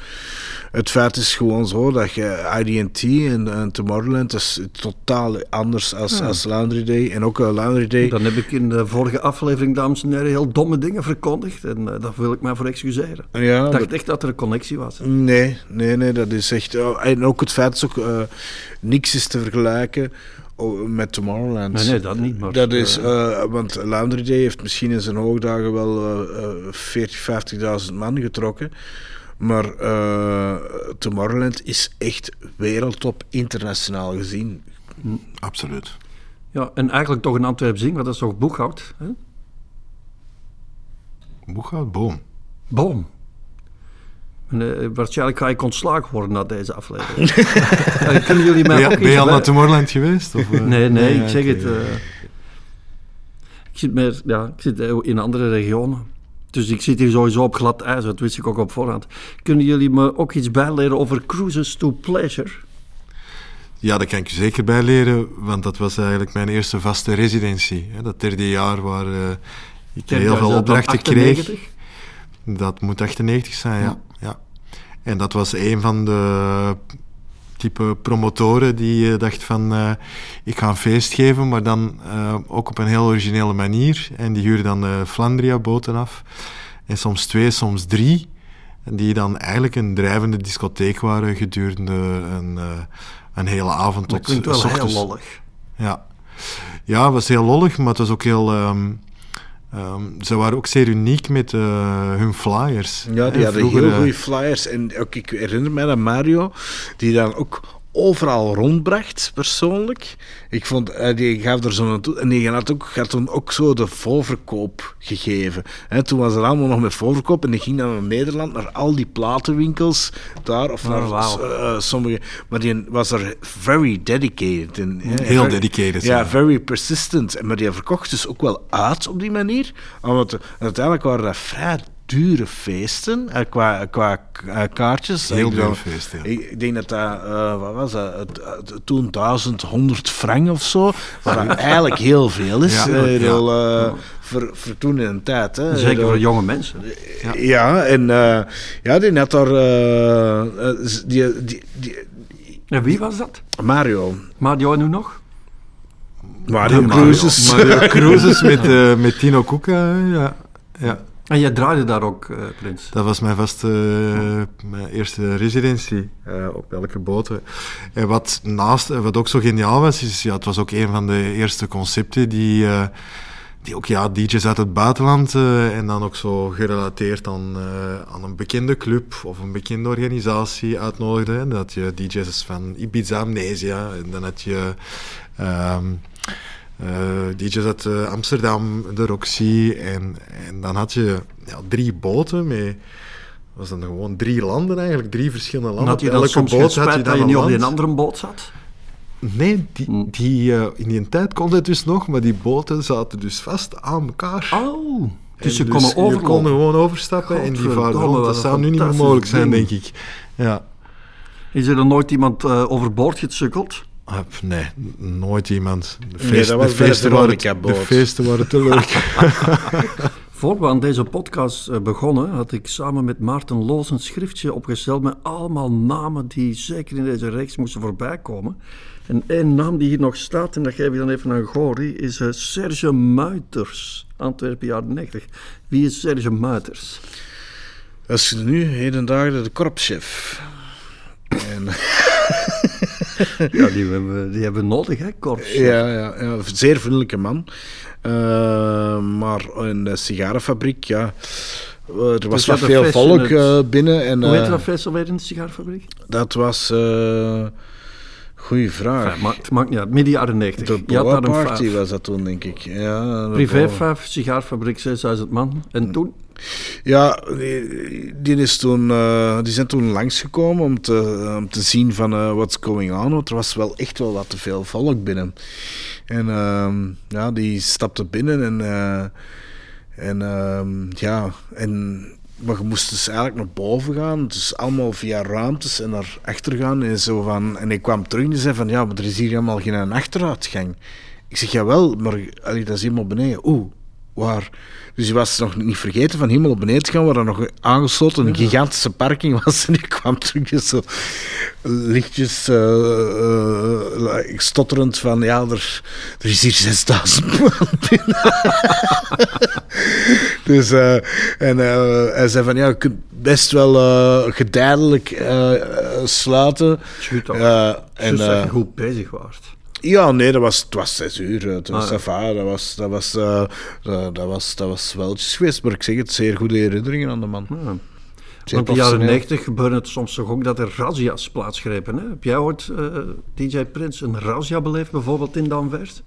het feit is gewoon zo dat je IDT en, en Tomorrowland is totaal anders als, ja. als Laundry Day. En ook uh, Laundry Day. Dan heb ik in de vorige aflevering, dames en heren, heel domme dingen verkondigd. En uh, daar wil ik mij voor excuseren. Ja, ik dacht dat... echt dat er een connectie was. Nee, nee, nee, dat is echt... Oh, en ook het feit is ook, uh, niks is te vergelijken met Tomorrowland. Nee, nee, dat niet. Maar, dat is, uh, want Laundry Day heeft misschien in zijn hoogdagen wel uh, 40, 50.000 man getrokken. Maar uh, Tomorrowland is echt wereldtop internationaal gezien. Absoluut. Ja, en eigenlijk toch een Antwerp zing, want dat is toch Boeghout? Hè? Boeghout, boom. Boom. En, uh, waarschijnlijk ga ik ontslagen worden na deze aflevering. uh, kunnen jullie mij ben, ook ben je al naar Tomorrowland geweest? Of, uh? nee, nee, nee, ik zeg okay. het. uh, ik zit, meer, ja, ik zit in andere regionen. Dus ik zit hier sowieso op glad ijs, dat wist ik ook op voorhand. Kunnen jullie me ook iets bijleren over Cruises to Pleasure? Ja, daar kan ik je zeker bij leren, want dat was eigenlijk mijn eerste vaste residentie. Dat derde jaar waar uh, ik heel veel opdrachten kreeg. Dat moet 98 zijn, ja. ja. ja. En dat was een van de type promotoren die uh, dacht van uh, ik ga een feest geven, maar dan uh, ook op een heel originele manier. En die huurde dan uh, Flandria-boten af. En soms twee, soms drie. Die dan eigenlijk een drijvende discotheek waren gedurende een, een hele avond tot Dat klinkt wel heel lollig. Ja. ja, het was heel lollig, maar het was ook heel... Um, Um, ze waren ook zeer uniek met uh, hun flyers. Ja, die hadden Vroeger, heel goede flyers. En ook, ik herinner me dat Mario, die dan ook overal rondbracht, persoonlijk. Ik vond, uh, die gaf er zo'n toe. En die had, ook, had toen ook zo de voorverkoop gegeven. He, toen was er allemaal nog met voorverkoop. En die ging dan naar Nederland, naar al die platenwinkels daar. Of oh, naar wow. uh, sommige. Maar die was er very dedicated. In, he, heel very, dedicated. Ja, very persistent. Maar die verkocht dus ook wel uit op die manier. Want uiteindelijk waren dat vrij dure feesten uh, qua, qua uh, kaartjes. Heel dure feesten. Ik, ik, denk dat dat, uh, wat was dat, toen 1100 frank of zo, wat eigenlijk heel veel is. Ja, heel, ja. voor, voor toen in een tijd. Hè. Zeker voor jonge mensen. Ja, ja en ja, die had daar... die, die, die, en wie was dat? Mario. Mario en nu nog? Mario, Mario Cruises. Mario Cruises met, met Tino Kuka, ja. ja. En jij draaide daar ook, uh, Prins? Dat was mijn vaste, uh, mijn eerste residentie uh, op elke boot. En wat, naast, wat ook zo geniaal was, is ja, het was ook een van de eerste concepten die, die ook ja, DJ's uit het buitenland eh, en dan ook zo gerelateerd aan, eh, aan een bekende club of een bekende organisatie uitnodigde. Hè. Dat je DJ's van Ibiza, Amnesia en dan had je ehm, eh, DJ's uit eh, Amsterdam, de Roxy en, en dan had je ja, drie boten met was dan gewoon drie landen eigenlijk, drie verschillende landen. En had je Op dan elke soms boot had je dat je niet op land. die andere boot zat? Nee, die, die, eh, in die tijd kon het dus nog, maar die boten zaten dus vast aan elkaar. Oh, dus ze En konden je kon gewoon overstappen en die varen rond. Dat zou nu niet meer mogelijk zijn, ding. denk ik. Ja. Is er dan nooit iemand eh, overboord gesukkeld? Nee, nooit iemand. De, Nee, feest- dat de was bij de feesten, waren, de feesten waren te leuk. Voor we aan deze podcast eh, begonnen, had ik samen met Maarten Loos een schriftje opgesteld met allemaal namen die zeker in deze reeks moesten voorbij komen. En één naam die hier nog staat, en dat geef ik dan even aan Gori, is eh, Serge Muiters, Antwerpen jaren 90. Wie is Serge Muiters? Dat is nu, heden dagen, de korpschef. En, Ja, die hebben, die hebben we nodig, hè, Korps? ja, ja, zeer vriendelijke man. Eh, maar in de sigarenfabriek, ja, er was wat een veel volk het- eh, binnen. En, Hoe heet eh, dat feest alweer in de sigaarfabriek? dat was... goeie vraag. Enfin, maakt, maakt niet uit, midden jaren 90. de Boa Party was dat toen, denk ik. Ja, de Privé Boa- 5, sigaarfabriek 6000 man. En toen? Ja, die, is toen, eh, die zijn toen langsgekomen om te, om te zien van eh what's going on. Want er was wel echt wel wat te veel volk binnen. En ehm, ja, die stapte binnen en, eh, en ehm, ja, en, maar je moest dus eigenlijk naar boven gaan. Dus allemaal via ruimtes en naar achter gaan. En, zo van, en ik kwam terug en zei van, ja, maar er is hier helemaal geen achteruitgang. Ik zeg, jawel, maar allee, dat is helemaal beneden. Oeh, waar? Dus je was nog niet vergeten van helemaal op beneden te gaan, waar er nog aangesloten een gigantische parking was. En ik kwam terug dus zo lichtjes eh, eh, stotterend van, ja, er, er is hier 6000 man binnen. dus, eh, en hij zei van, ja, je kunt best wel eh, sluiten. Ja, En dat je goed bezig waart. Ja, nee, dat was, het was zes uur. Het was, Ah, ja. dat, was, dat, was, eh, dat, dat was, dat was weltjes geweest. Maar ik zeg het, zeer goede herinneringen aan de man. Ja. Zeer Want in de jaren. 90 gebeurde het soms toch ook dat er razzia's plaatsgrepen. Hè? Heb jij ooit, eh, DJ Prins, een razzia beleefd, bijvoorbeeld in Danvers?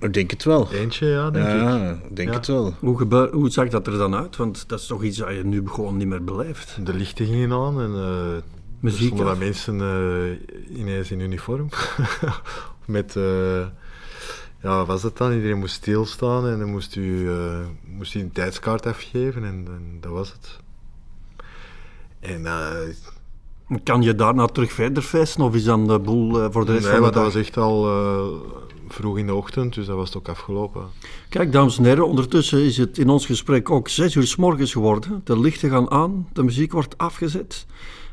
Ik denk het wel. Eentje, ja, denk ik. Ja, ik denk Ja. het wel. Hoe, gebeur, hoe zag dat er dan uit? Want dat is toch iets dat je nu gewoon niet meer beleeft. De lichten gingen aan en eh Muziek stonden mensen eh, ineens in uniform. Met, eh, ja, wat was dat dan? Iedereen moest stilstaan en dan moest u, eh, moest u een tijdskaart afgeven en, en dat was het. En Kan je daarna terug verder feesten of is dan de boel voor de rest nee, van de want dat dag? was echt al vroeg in de ochtend, dus dat was het ook afgelopen. Kijk, dames en heren, ondertussen is het in ons gesprek ook zes uur s morgens geworden. De lichten gaan aan, de muziek wordt afgezet.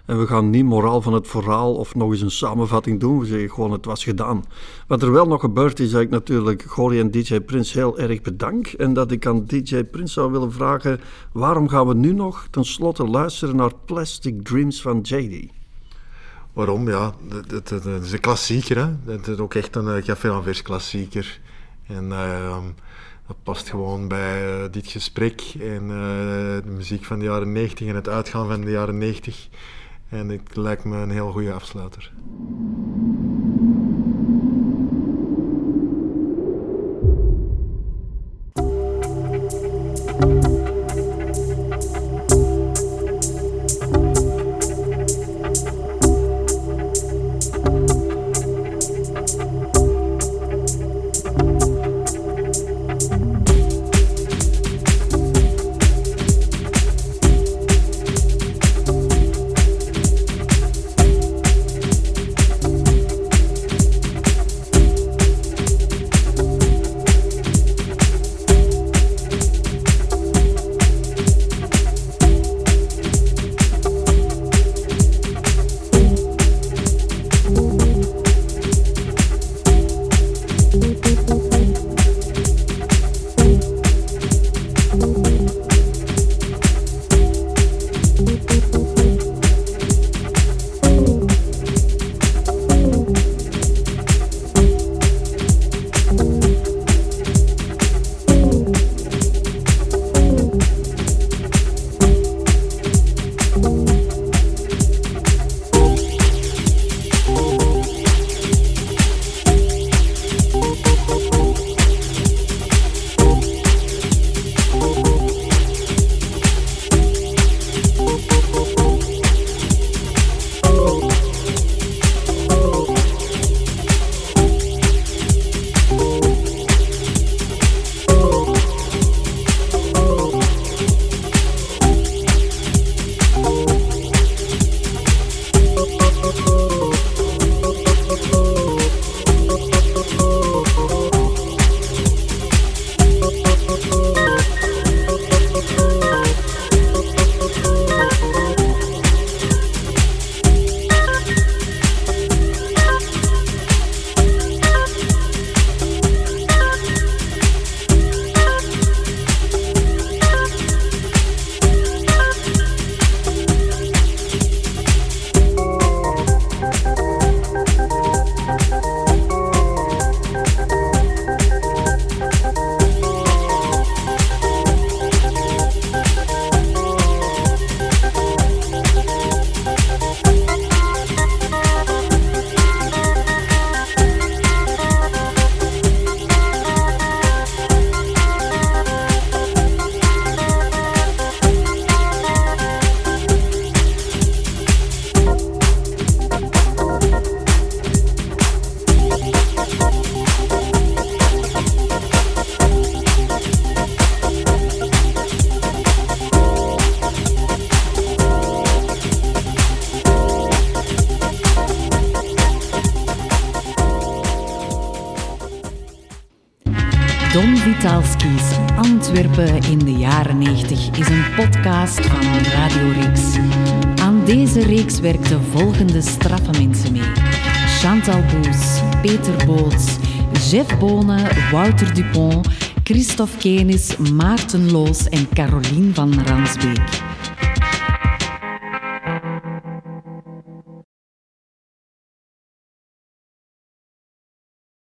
En we gaan niet moraal van het verhaal of nog eens een samenvatting doen. We zeggen gewoon, het was gedaan. Wat er wel nog gebeurd is, dat ik natuurlijk Gori en DJ Prins heel erg bedank. En dat ik aan DJ Prins zou willen vragen, waarom gaan we nu nog tenslotte luisteren naar Plastic Dreams van JD? Waarom? Ja, het, is een klassieker. Hè? Het is ook echt een uh, Café Anvers klassieker. En ehm, dat past gewoon bij eh, dit gesprek en eh, de muziek van de jaren 90 en het uitgaan van de jaren 90. En het lijkt me een heel goede afsluiter. Reeks werkten volgende straffe mensen mee. Chantal Boes, Peter Boots, Jeff Bonen, Wouter Dupont, Christophe Kenis, Maarten Loos en Caroline van Ransbeek.